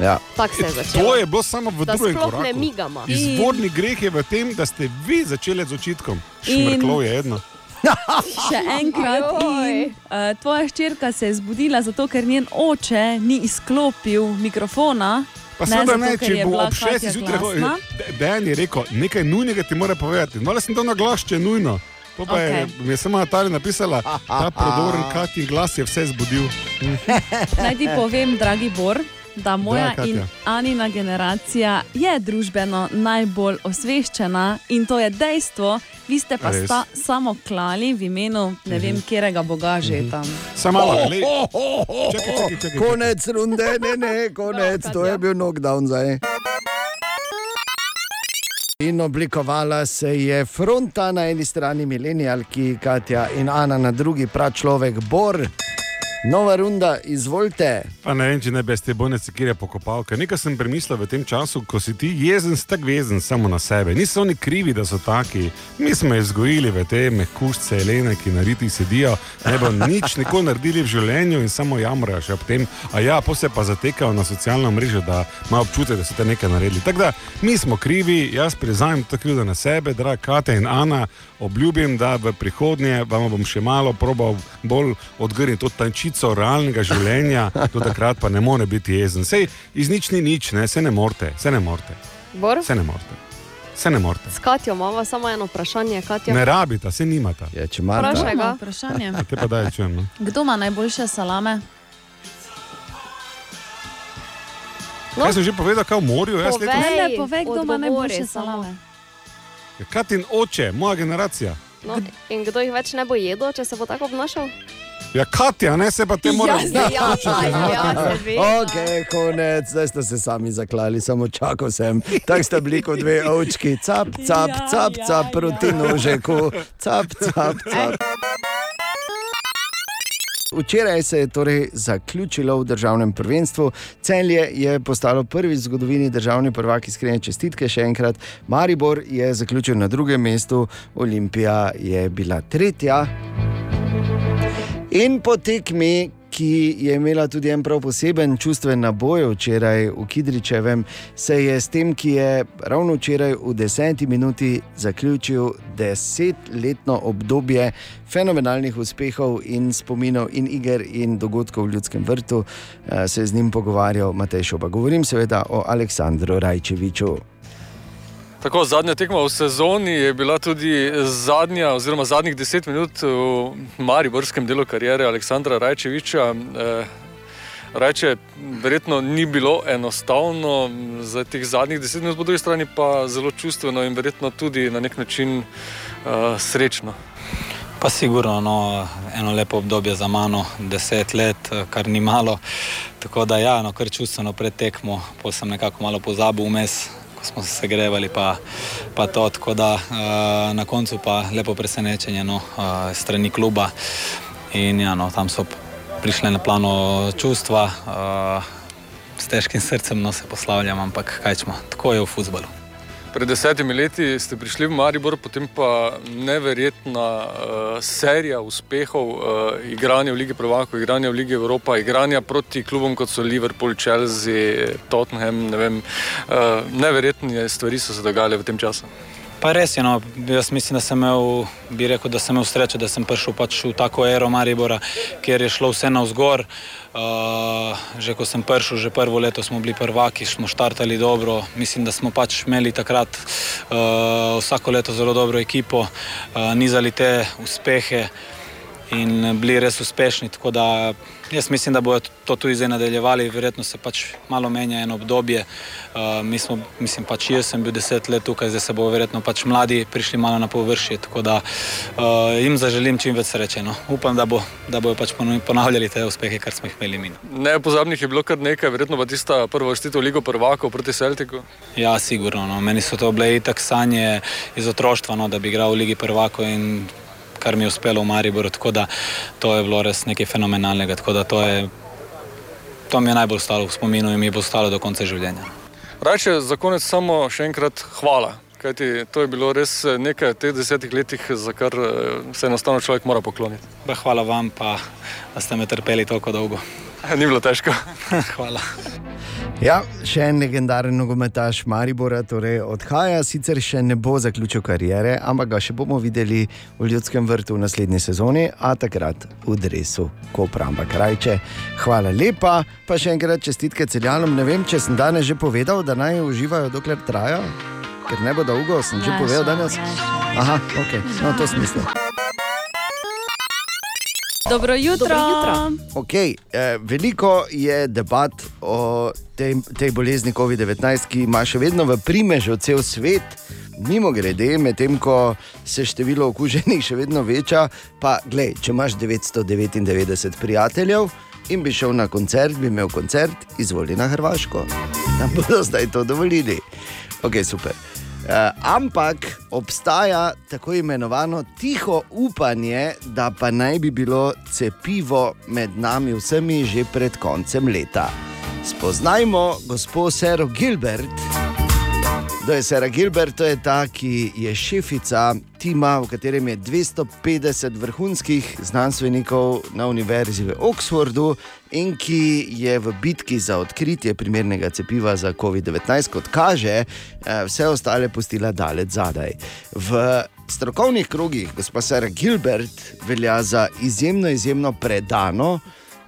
Ja. Tako se je začelo. To je bilo samo v Da drugem koraku. ne migamo. Izvorni greh je v tem, da ste vi začeli z očitkom. Šmrklov je jedno. Še enkrat. In, uh, tvoja hčerka se je zbudila zato, ker njen oče ni izklopil mikrofona. Pa seveda ne, zato, ker če je bo ob šestih Katja zjutraj glasna. Dejan je rekel, nekaj nujnega ti mora povedati. No, le sem to na glas, če je nujno. To pa okay. je, mi je samo Natalija napisala, ta prodoren Katjin glas je vse zbudil. Naj ti povem, dragi Bor, da moja Katja. in Anina generacija je družbeno najbolj osveščena in to je dejstvo. Vi ste pa sta, samo klali v imenu ne vem, katerega boga že tam. Samo malo, glej. Čakaj, čakaj, čakaj. Konec runde, ne, ne, konec, to je bil knockdown zdaj. In oblikovala se je fronta na eni strani milenijalki Katja in Ana na drugi pračlovek Bor. Nova runda, izvolite. Pa ne vem, če ne bi te bojne sekire pokopal. Ker nekaj sem premislil v tem času, ko si ti jezen, si tako vezen samo na sebe. Niso oni krivi, da so taki. Mi smo jih vzgojili v te mehkušce, Elene, ki na riti sedijo, ne bo nič nikoli naredili v življenju in samo jamrajo še ob tem. A ja, se pa zatekajo na socialno mrežo, da imajo občutek, da so te nekaj naredili. Tako da mi smo krivi, jaz priznam to krivdo na sebe, draga Kate in Ana. Obljubim, da v prihodnje vam bom še malo probal bolj odgrniti to tančico realnega življenja, do takrat pa ne more biti jezen. Sej iz nič ni nič, ne? se ne morete, se ne morete, Bor, se ne morete. Se ne morete. s Katjo imamo samo eno vprašanje. Katja. Ne rabita, se nimata. Je, če. Imamo Vprašanje. Te pa daj, čujem. No? Kdo ima najboljše salame? No. Kaj sem že povedal, kaj v morju? Jaz Povej. letos- Ne, ne, povej, kdo ima najboljše salame. Katin oče, moja generacija. No, in kdo jih več ne bo jedel, če se bo tako obnašal? Ja, Katja, ne se pa te moraš Ja, ja, ja, ja. Ok, konec, zdaj ste se sami zaklali, samo čakal sem. Tako ste bili kot dve ovčki, cap, cap, Ja, cap, ja, cap proti nožeku, cap, cap, cap. Včeraj se je torej zaključilo v državnem prvenstvu. Celje je postalo prvi v zgodovini državni prvak, iskrene čestitke še enkrat. Maribor je zaključil na drugem mestu, Olimpija je bila tretja. In po tekmi, ki je imela tudi en prav poseben čustven naboj včeraj v Kidričevem, se je s tem, ki je ravno včeraj v deseti minuti zaključil desetletno obdobje fenomenalnih uspehov in spominov in iger in dogodkov v ljudskem vrtu, eh, se je z njim pogovarjal Matej Šoba. Govorim seveda o Aleksandru Rajčeviču. Tako, zadnja tekma v sezoni je bila tudi zadnja, oziroma zadnjih deset minut v mariborskem delu karijere Aleksandra Rajčeviča. Eh, Rajče, verjetno ni bilo enostavno, za teh zadnjih deset minut, po drugi strani pa zelo čustveno in verjetno tudi na nek način uh, srečno. Pa sigurno, no, eno lepo obdobje za mano, deset let, eh, kar ni malo. Tako da, ja, no, kar čustveno pred tekmo, pa sem nekako malo pozabil vmes, smo se segrevali, pa, pa to. Tako da uh, na koncu pa lepo presenečenje no, uh, strani kluba. In ja, no, tam so prišle na plano čustva, uh, s težkim srcem no, se poslavljam, ampak kaj čemo, tako je v futbalu. Pred desetimi leti ste prišli v Maribor, potem pa neverjetna uh, serija uspehov, uh, igranja v Ligi Prvakov, igranja v Ligi Evropa, igranja proti klubom kot so Liverpool, Chelsea, Tottenham. Ne vem, uh, neverjetne stvari so se dogajale v tem času. Pa res je, no, jaz mislim, da sem imel, bi rekel, da sem imel srečo, da sem prišel pač v tako ero Maribora, kjer je šlo vse navzgor. Uh, že ko sem prišel, že prvo leto smo bili prvaki, smo štartali dobro. Mislim, da smo pač imeli takrat uh, vsako leto zelo dobro ekipo, uh, nizali te uspehe. In bili res uspešni. Tako da jaz mislim, da bodo to tudi zdaj nadaljevali, verjetno se pač malo menja eno obdobje. Uh, mi smo, mislim, pač jaz sem bil deset let tukaj, zdaj se bo verjetno pač mladi prišli malo na površje. Tako da uh, jim zaželim čim več sreče. No. Upam, da, bo, da bodo pač ponavljali te uspehe, kar smo jih imeli mi. Nepozabnih je bilo kar nekaj, verjetno pa tista prva vrstitev Ligo prvakov proti Celtiku. Ja, sigurno. No. Meni so to bile itak sanje iz otroštva, no, da bi igral v Ligi prvako in kar mi je uspelo v Mariboru. Tako da to je bilo res nekaj fenomenalnega. Tako da to, je, to mi je najbolj ostalo v spominu in mi bo ostalo do konca življenja. Rajče, za konec samo še enkrat hvala. Kajti to je bilo res eh, nekaj v teh desetih letih, za kar eh, se enostavno človek mora pokloniti. Ba, hvala vam, pa da ste me trpeli tako dolgo. Ni bilo težko. hvala. Ja, še en legendaren nogometaš Maribora torej odhaja, sicer še ne bo zaključil kariere, ampak ga še bomo videli v Ljudskem vrtu v naslednji sezoni, a takrat v Dresu, ko pramba krajče. Hvala lepa, pa še enkrat čestitke celjanom. Ne vem, če sem danes že povedal, da naj uživajo, dokler trajajo, ker ne bo dolgo, sem že povedal danes. Aha, ok, no to smisel. Dobro jutro. Dobro jutro. Okay, eh, veliko je debat o tej, tej bolezni COVID-19, ki ima še vedno v primežu cel svet. Mimo grede, medtem ko se število okuženih še vedno veča, pa glej, če imaš 999 prijateljev in bi šel na koncert, bi imel koncert, izvoli na Hrvaško. Nam bodo zdaj to dovolili. Ok, super. Uh, ampak obstaja tako imenovano tiho upanje, da pa naj bi bilo cepivo med nami vsemi že pred koncem leta. Spoznajmo gospod Sero Gilbert. Kdo je Sara Gilbert? To je ta, ki je šefica tima, v katerem je 250 vrhunskih znanstvenikov na Univerzi v Oxfordu in ki je v bitki za odkritje primernega cepiva za COVID-19, kot kaže, eh, vse ostale pustila daleč zadaj. V strokovnih krogih gospa Sara Gilbert velja za izjemno, izjemno predano.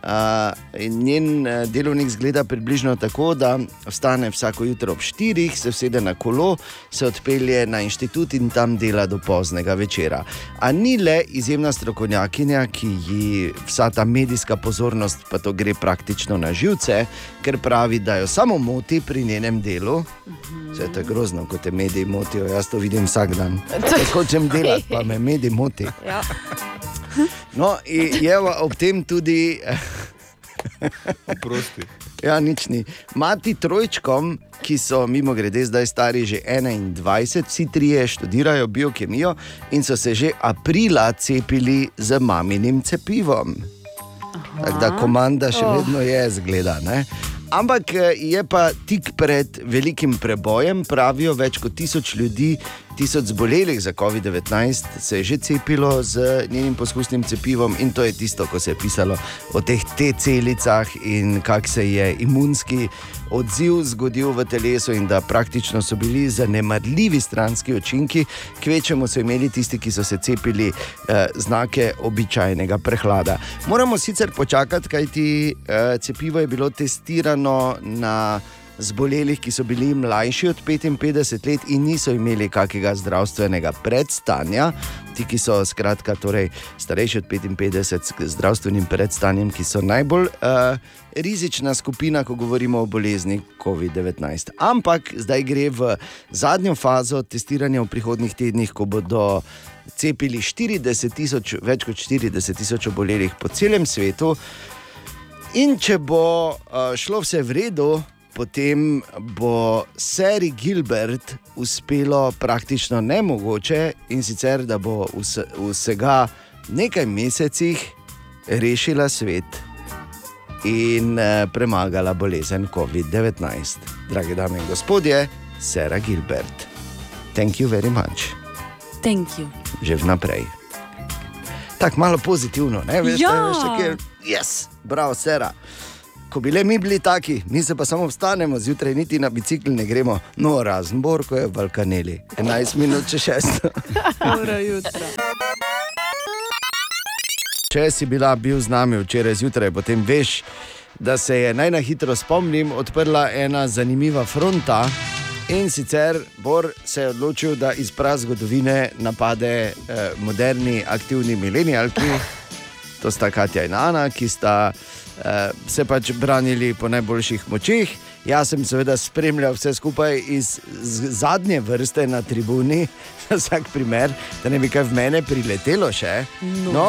Uh, in njen uh, delovnik zgleda približno tako, da vstane vsako jutro ob 4, se usede na kolo, se odpelje na inštitut in tam dela do poznega večera. A ni le izjemna strokovnjakinja, ki ji vsa ta medijska pozornost, pa to gre praktično na živce, ker pravi, da jo samo moti pri njenem delu. Vse to je grozno, ko te mediji motijo, jaz to vidim vsak dan. Jaz hočem delati, pa me mediji moti. Ja. No, in je ob tem tudi. Oprosti. Ja, nič ni. Mati trojčkom, ki so mimo grede zdaj stari že 21, vsi trije študirajo biokemijo in so se že aprila cepili z maminim cepivom. Tako da komanda še Oh. vedno je zgleda. Ne? Ampak eh, je pa tik pred velikim prebojem, pravijo več kot tisoč ljudi, tisoč zbolelih za COVID-19 se je že cepilo z njenim poskusnim cepivom in to je tisto, ko se je pisalo o teh T-celicah in kak se je imunski odziv zgodil v telesu in da praktično so bili zanemarljivi stranski učinki, kvečemu so imeli tisti, ki so se cepili eh, znake običajnega prehlada. Moramo sicer počakati, kajti eh, cepivo je bilo testirano na zbolelih, ki so bili mlajši od 55 let in niso imeli kakega zdravstvenega predstanja. Ti, ki so skratka, torej, starejši od 55 s zdravstvenim predstanjem, ki so najbolj uh, rizična skupina, ko govorimo o bolezni COVID-19. Ampak zdaj gre v zadnjo fazo testiranja v prihodnih tednih, ko bodo cepili 40 tisoč, več kot 40 tisoč obolelih po celem svetu. In če bo uh, šlo vse v redu, potem bo Sari Gilbert uspelo praktično nemogoče in sicer, da bo vse- vsega nekaj mesecih rešila svet in uh, premagala bolezen COVID-19. Drage dame in gospodje, Sara Gilbert. Thank you very much, Thank you. že vnaprej. Tako malo pozitivno, ne veš, Ja. veš, kjer, yes, bravo, Sara. Ko bi le mi bili taki, mi se pa samo vstanemo, zjutraj niti na bicikl ne gremo, no razen Borko je v Balkaneli, 11 minut če šest. Dobro jutro. Če si bila bil z nami včeraj zjutraj, potem veš, da se je naj na hitro spomnim, odprla ena zanimiva fronta. In sicer Bor se je odločil, da iz prazgodovine napade eh, moderni, aktivni milenijalki to sta Katja in Ana, ki sta uh, se pač branili po najboljših močeh. Jaz sem seveda spremljal vse skupaj iz zadnje vrste na tribuni, za vsak primer, da ne bi kaj v mene priletelo še. No. No,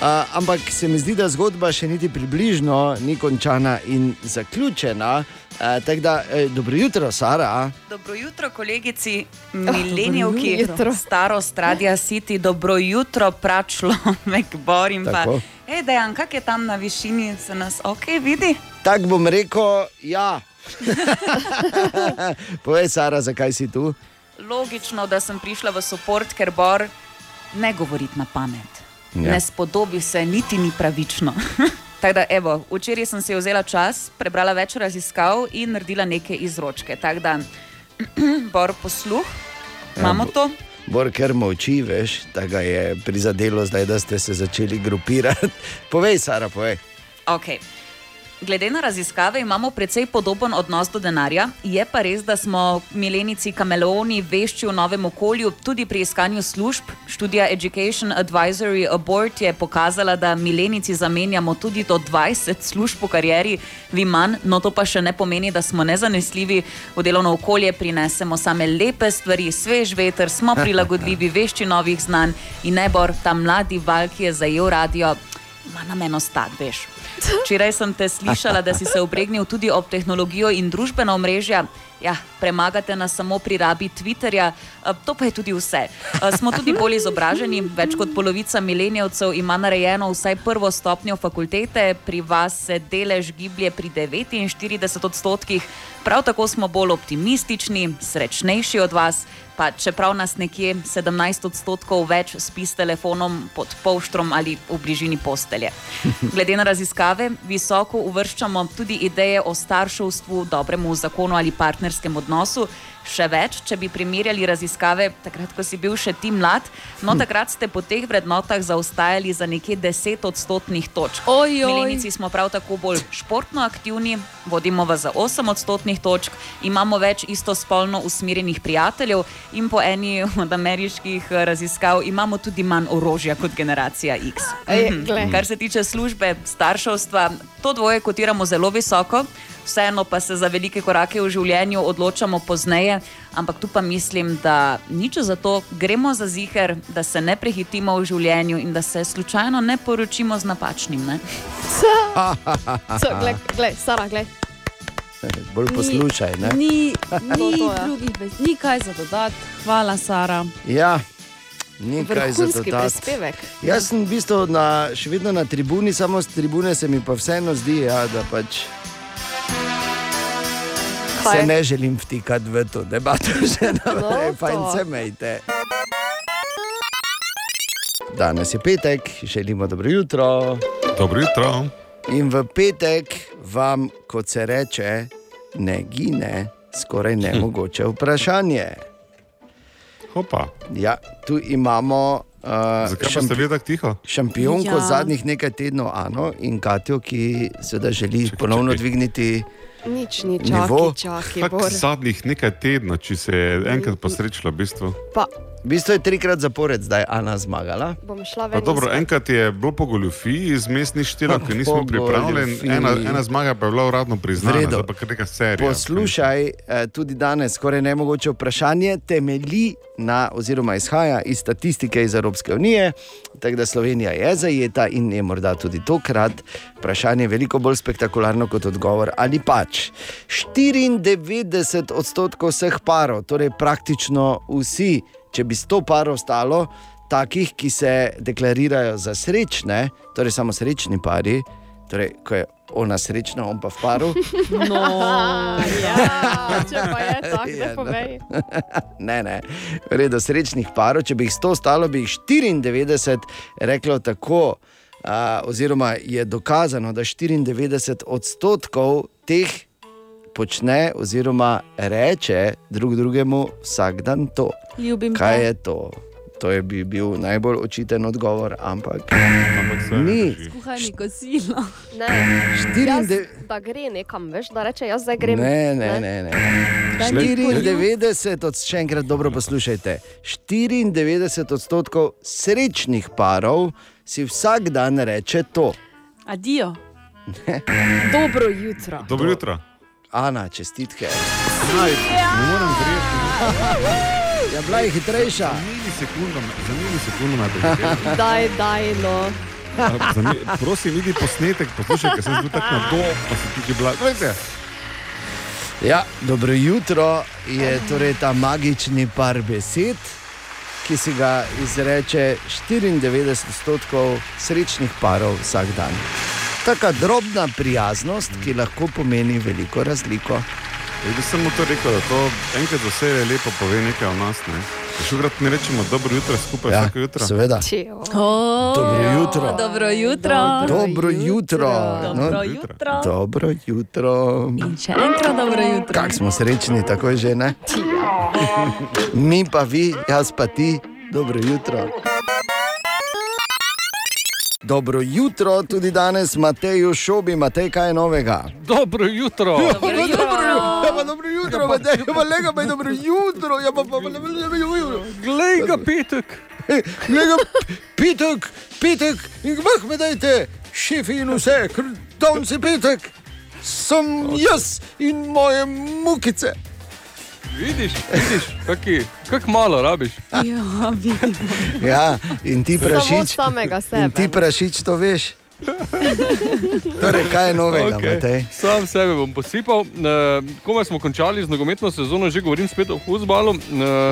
uh, ampak se mi zdi, da zgodba še niti približno ni končana in zaključena. Uh, tako da, eh, dobro jutro, Sara. Dobro jutro, kolegici Milenijevki, jutro. starost Radia City, dobro jutro, pračlo, Mekbor in pa. Tako. Hej, dejan, kak je tam na višini, se nas ok vidi? Tako bom rekel, ja. Povej, Sara, zakaj si tu? Logično, da sem prišla v support, ker Bor ne govori na pamet. Ja. Ja. Ne spodobi se, niti ni pravično. Tako da, evo, včeraj sem si vzela čas, prebrala več raziskav in naredila neke izročke. Tako da, Bor, posluh, imamo Ja, to. Bor, ker molči, veš, da ga je prizadelo zdaj, da ste se začeli grupirati. Povej, Sara, povej. Okay. Glede na raziskave imamo precej podoben odnos do denarja, je pa res, da smo milenici kameleoni vešči v novem okolju, tudi pri iskanju služb. Študija Education Advisory Board je pokazala, da milenici zamenjamo tudi do 20 služb v karieri, vi manj, no to pa še ne pomeni, da smo nezanesljivi. V delovno okolje prinesemo same lepe stvari, svež veter, smo prilagodljivi, vešči novih znanj in nebor, ta mladi val, ki je zajel radio, ima namen ostati, veš. Včeraj sem te slišala, da si se obregnil tudi ob tehnologijo in družbena omrežja. Ja, premagate nas samo pri rabi Twitterja, eh, to pa je tudi vse. Eh, Smo tudi bolj izobraženi, več kot polovica milenijevcev ima narejeno vsaj prvo stopnjo fakultete, pri vas se delež giblje pri 49 odstotkih, prav tako smo bolj optimistični, srečnejši od vas. Pa čeprav nas nekje 17 odstotkov več spi s telefonom pod polštrom ali v bližini postelje. Glede na raziskave, visoko uvrščamo tudi ideje o starševstvu, dobremu zakonu ali partnerskem odnosu. Še več, če bi primerjali raziskave takrat, ko si bil še ti mlad, no takrat ste po teh vrednotah zaostajali za nekje 10 odstotnih točk. Ojoj. Milenici smo prav tako bolj športno aktivni, vodimo vas za 8 odstotnih točk, imamo več istospolno usmerjenih prijateljev in po eni od ameriških eh, raziskav imamo tudi manj orožja kot generacija X. Ej, Mhm. Kar se tiče službe, starševstva, to dvoje kotiramo zelo visoko. Vseeno pa se za velike korake v življenju odločamo pozneje, ampak tu pa mislim, da nič za to, gremo za ziger, da se ne prehitimo v življenju in da se slučajno ne poročimo z napačnim. Ne? So, glej, glej, Sara, glej. Bolj poslušaj. Ne? Ni, To, ni to, ja. drugih besed, ni kaj za dodati. Hvala, Sara. Ja, nekaj za prispevek. Jaz sem v bistvu na, še vedno na tribuni, samo z tribune se mi pa vseeno zdi, ja, da pač. Se ne želim vtikati v to debato, že naprej, No, fajn se mejte. Danes je petek, želimo dobro jutro. Dobro jutro. In v petek vam, kot se reče, ne gine skoraj nemogoče vprašanje. Hopa. Ja, tu imamo. Uh, Zakaj pa ste vi tako tiho? Šampionko Ja. zadnjih nekaj tednov, Ano in Katijo, ki seveda želi čekaj, ponovno čakaj. dvigniti Nič ni, Nivo. čakaj, čakaj, Kak Bor. zadnjih nekaj tednov, če se je enkrat posrečila, v bistvu. Pa V bistvu je trikrat zapored zdaj Ana zmagala. bom šla ven. dobro, enkrat je bilo po goljufiji iz mestnih štirov, ki nismo pripravljeni, ena, ena zmaga pa je bila uradno priznana, zdaj pa kar neka serija. Poslušaj, eh, tudi danes skoraj nemogoče vprašanje temelji na, oziroma izhaja iz statistike iz Evropske unije, tako da Slovenija je zajeta in je morda tudi tokrat vprašanje veliko bolj spektakularno kot odgovor. Ali pač 94 odstotkov vseh parov, torej praktično vsi, če bi 100 parov stalo, takih, ki se deklarirajo za srečne, torej samo srečni pari, torej ko je ona srečna, on pa v paru. No, ja, če pa je tako, Ja, no. povej. ne, ne, v redu srečnih parov, če bi jih 100 stalo, bi jih 94 reklo tako. Uh, oziroma je dokazano, da 94 odstotkov teh počne, oziroma reče drug drugemu vsak dan to. Ljubim te. Kaj je to? To je bi bil najbolj očiten odgovor, ampak ni. Kuhaj mi kosilo. Ne, jaz, da gre nekam, veš, da reče, jaz zdaj grem. Ne, ne, ne. ne. Da ni 94, od, še enkrat dobro poslušajte. 94 odstotkov srečnih parov si vsak dan reče to. Adijo. Dobro jutro. Dobro jutro. Ana, čestitke. Aj, ne morem verjeti. Ja, bila je hitrejša. Za milisekundo, me- je Daj, daj, no. Prosim, vidi posnetek, poslušaj, ker sem bil tako na do, pa si ti bila. Glejte. Ja, dobro jutro je torej ta magični par besed, ki si ga izreče 94 odstotkov srečnih parov vsak dan. Taka drobna prijaznost, ki lahko pomeni veliko razliko. Jaz bi samo to rekel, da to enkrat za vse lepo pove nekaj o nas. Ne? Šukrat ne rečemo dobro jutro skupaj Ja, vsako jutro. seveda. O, Dobro jutro. Dobro jutro. Dobro jutro. Dobro No, jutro. Dobro jutro. In še enkrat dobro jutro. Kako smo srečni, tako je že ne? Mi pa vi, jaz pa ti, dobro jutro. Dobro jutro tudi danes, Mateju Šobi, Matej, kaj je novega? Dobro jutro. Dobro jutro. Ja, pa dobro jutro, pa lega pa je dobro jutro. Ja, pa, pa, pa, dobro jutro. Glej ga, petek. Glej ga, petek, petek, in kmah me dajte, šefi in vse, ker danes je petek, sem jaz in moje mukice. Vidiš, vidiš, kaki, kak malo rabiš. Ja, vidim. Ja, in ti Samo prašič, samega sebe. in ti prašič to veš. Torej, kaj je novega, okay. Matej? Sam sebe bom posipal. E, komaj smo končali z nogometno sezono, že govorim spet o futbalu. E,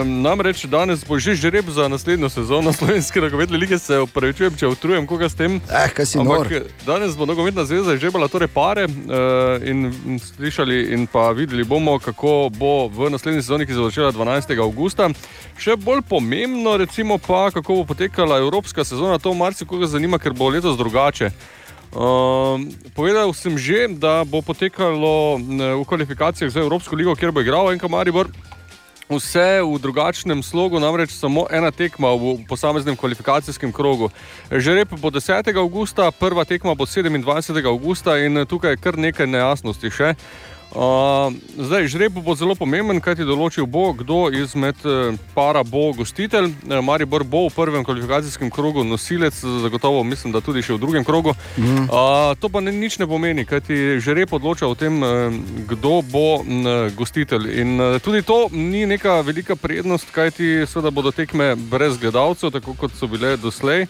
namreč danes bo že žreb za naslednjo sezono slovenske nogometne lige. Se upravičujem, če utrujem koga s tem. Eh, kaj si nor. danes bo nogometna zveza žrebala torej pare e, in slišali in pa videli bomo, kako bo v naslednji sezoni, ki se začela 12. augusta. Še bolj pomembno, recimo pa, kako bo potekala evropska sezona, to marsikoga zanima, ker bo letos drugače. Um, povedal sem že, da bo potekalo v kvalifikacijah za Evropsko ligo, kjer bo igral Enka Maribor. Vse v drugačnem slogu, namreč samo ena tekma v posameznem kvalifikacijskem krogu. Žreb bo 10. augusta, prva tekma bo 27. augusta in tukaj je kar nekaj nejasnosti še. Uh, zdaj, žreb bo zelo pomemben, kaj ti določil bo, kdo izmed eh, para bo gostitelj. Eh, Maribor bo v prvem kvalifikacijskem krogu nosilec, zagotovo mislim, da tudi še v drugem krogu. Mhm. Uh, to pa ne, nič ne pomeni, kaj ti žreb odloča o tem, eh, kdo bo gostitelj. In eh, tudi to ni neka velika prednost, kaj ti seveda bodo tekme brez gledalcev, tako kot so bile doslej.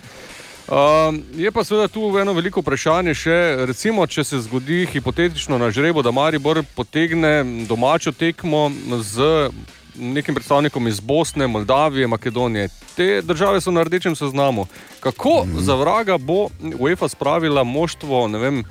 Um, je pa seveda tu eno veliko vprašanje, še, recimo, če se zgodi hipotetično na žrebu, da Maribor potegne domačo tekmo z nekim predstavnikom iz Bosne, Moldavije, Makedonije. Te države so na rdečem seznamu. Kako mm. za vraga bo UEFA spravila moštvo, ne vem.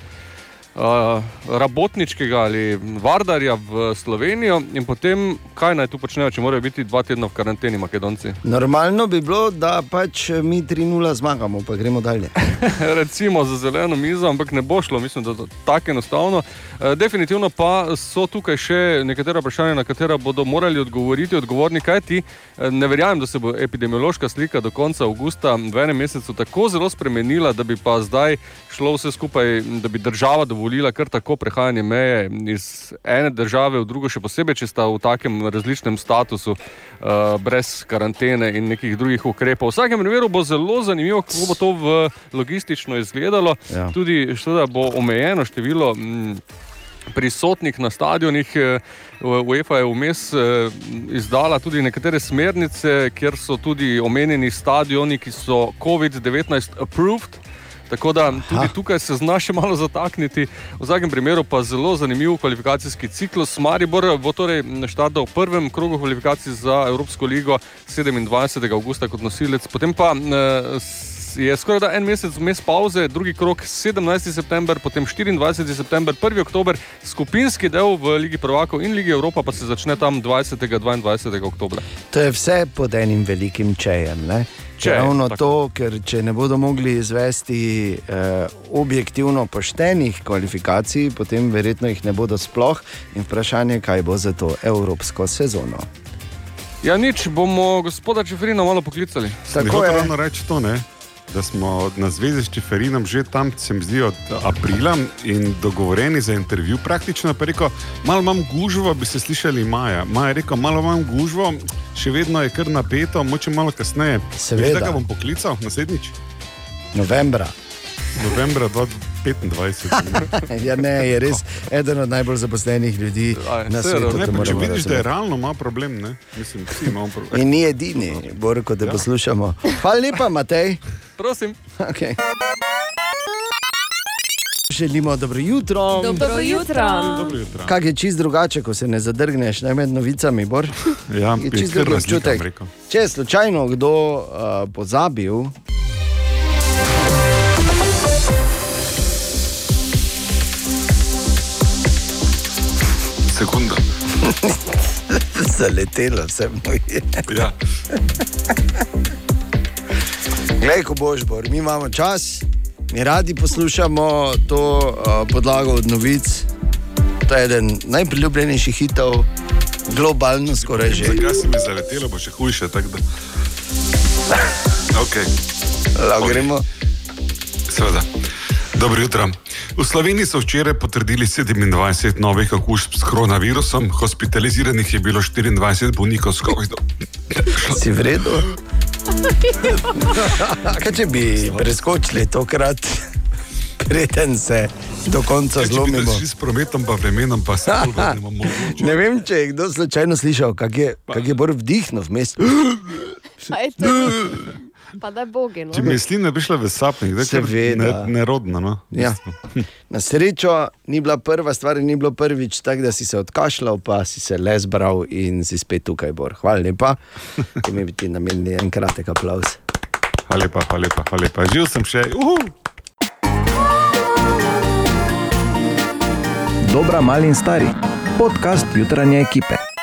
Rabotničkega ali vardarja v Slovenijo, in potem kaj naj tu počnejo, če morajo biti dva tedna v karanteni, Makedonci. Normalno bi bilo, da pač mi 3-0 zmagamo, pa gremo dalje. recimo za zeleno mizo, ampak ne bo šlo, mislim, da je to tako enostavno. E, definitivno pa so tukaj še nekatera vprašanja, na katera bodo morali odgovoriti odgovorni, kaj ti. Ne verjamem, da se bo epidemiološka slika do konca avgusta v enem mesecu tako zelo spremenila, da bi pa zdaj šlo vse skupaj, da bi država dovolila kar tako prehajanje meje iz ene države v drugo, še posebej, če sta v takem različnem statusu, uh, brez karantene in nekih drugih ukrepov. V vsakem primeru bo zelo zanimivo, kako bo to v logistično izgledalo. Ja. Tudi seveda bo omejeno število. Mm, Prisotnih na stadionih, eh, UEFA je vmes eh, izdala tudi nekatere smernice, kjer so tudi omenjeni stadioni, ki so COVID-19 approved. Tako da tudi tukaj se zna še malo zatakniti. V vsakem primeru pa zelo zanimiv kvalifikacijski ciklus. Maribor bo torej štartal v prvem krogu kvalifikacij za Evropsko ligo 27. augusta kot nosilec, potem pa eh, je skoraj da en mesec vmes pauze, drugi krok 17. september, potem 24. september, 1. oktober, skupinski del v Ligi prvakov in Ligi Evropa pa se začne tam 20. in 22. oktobra. To je vse pod enim velikim čejem. Ne? Čej, Ravno tako. to, ker če ne bodo mogli izvesti eh, objektivno poštenih kvalifikacij, potem verjetno jih ne bodo sploh. In vprašanje, kaj bo za to evropsko sezono. Ja, nič, bomo gospoda Čefrina malo poklicali. Tako je. Ravno reči to, ne? Da smo na zvezi s Čeferinom že tam, se mi zdi, od aprila in dogovorjeni za intervju. Praktično pa je rekel, malo imam gužvo, bi se slišali maja. Maja je rekel, malo imam gužvo, še vedno je kar napeto, moče malo kasneje. Seveda. Veš, Da ga bom poklical naslednjič. Novembra. Novembra 2025. ja, ne, je res eden od najbolj zaposlenih ljudi na svetu. Ne, to pa, če vidiš, da je realno ima problem, ne? Mislim, vsi imamo problem. In ni edini, Bor, ko te ja. poslušamo. Hvala lepa, Matej. Prosim. Okay. Želimo dobro jutro. Dobro jutro. Dobro jutro. Kaj je čist drugače, ko se ne zadrgneš ne, med novicami? Bor? Ja, je čist drug občutek. Če je slučajno kdo uh, pozabil, Sekunda. zaletelo vse moje. Ja. Glej, ko boš, Bor, mi imamo čas, mi radi poslušamo to uh, podlago od novic. To je eden najpriljubljenejših hitov, globalno skoraj že. Zakaj si mi zaletelo, bo še hujše. Okay. Lahko gremo. Seveda. Dobro jutro. V Sloveniji so včeraj potrdili 27 novih okužb s koronavirusom, hospitaliziranih je bilo 24 bolnikov s COVID-om. Si v redu? Kaj če bi preskočili tokrat, preden se do konca če bi zlomimo? s prometom, pa vremenom, pa se vrnemo. Ne vem, če je kdo slučajno slišal, kak je, kak je bolj vdihnil vmes. Je to? Pa da bogi. No. Če mislim, da bi šla v sapnik, da je Seveda. ne, nerodno. No? Ja. Na srečo ni bila prva stvar, ni bilo prvič, tako da si se odkašljal, pa si se le zbral in si spet tukaj, Bor. Hvala lepa. Ti mi bi ti namenili en kratek aplaus. Hvala lepa, hvala lepa, hvala lepa. Živ sem še. Uhu. Dobra, mali in stari. Podcast jutranje ekipe.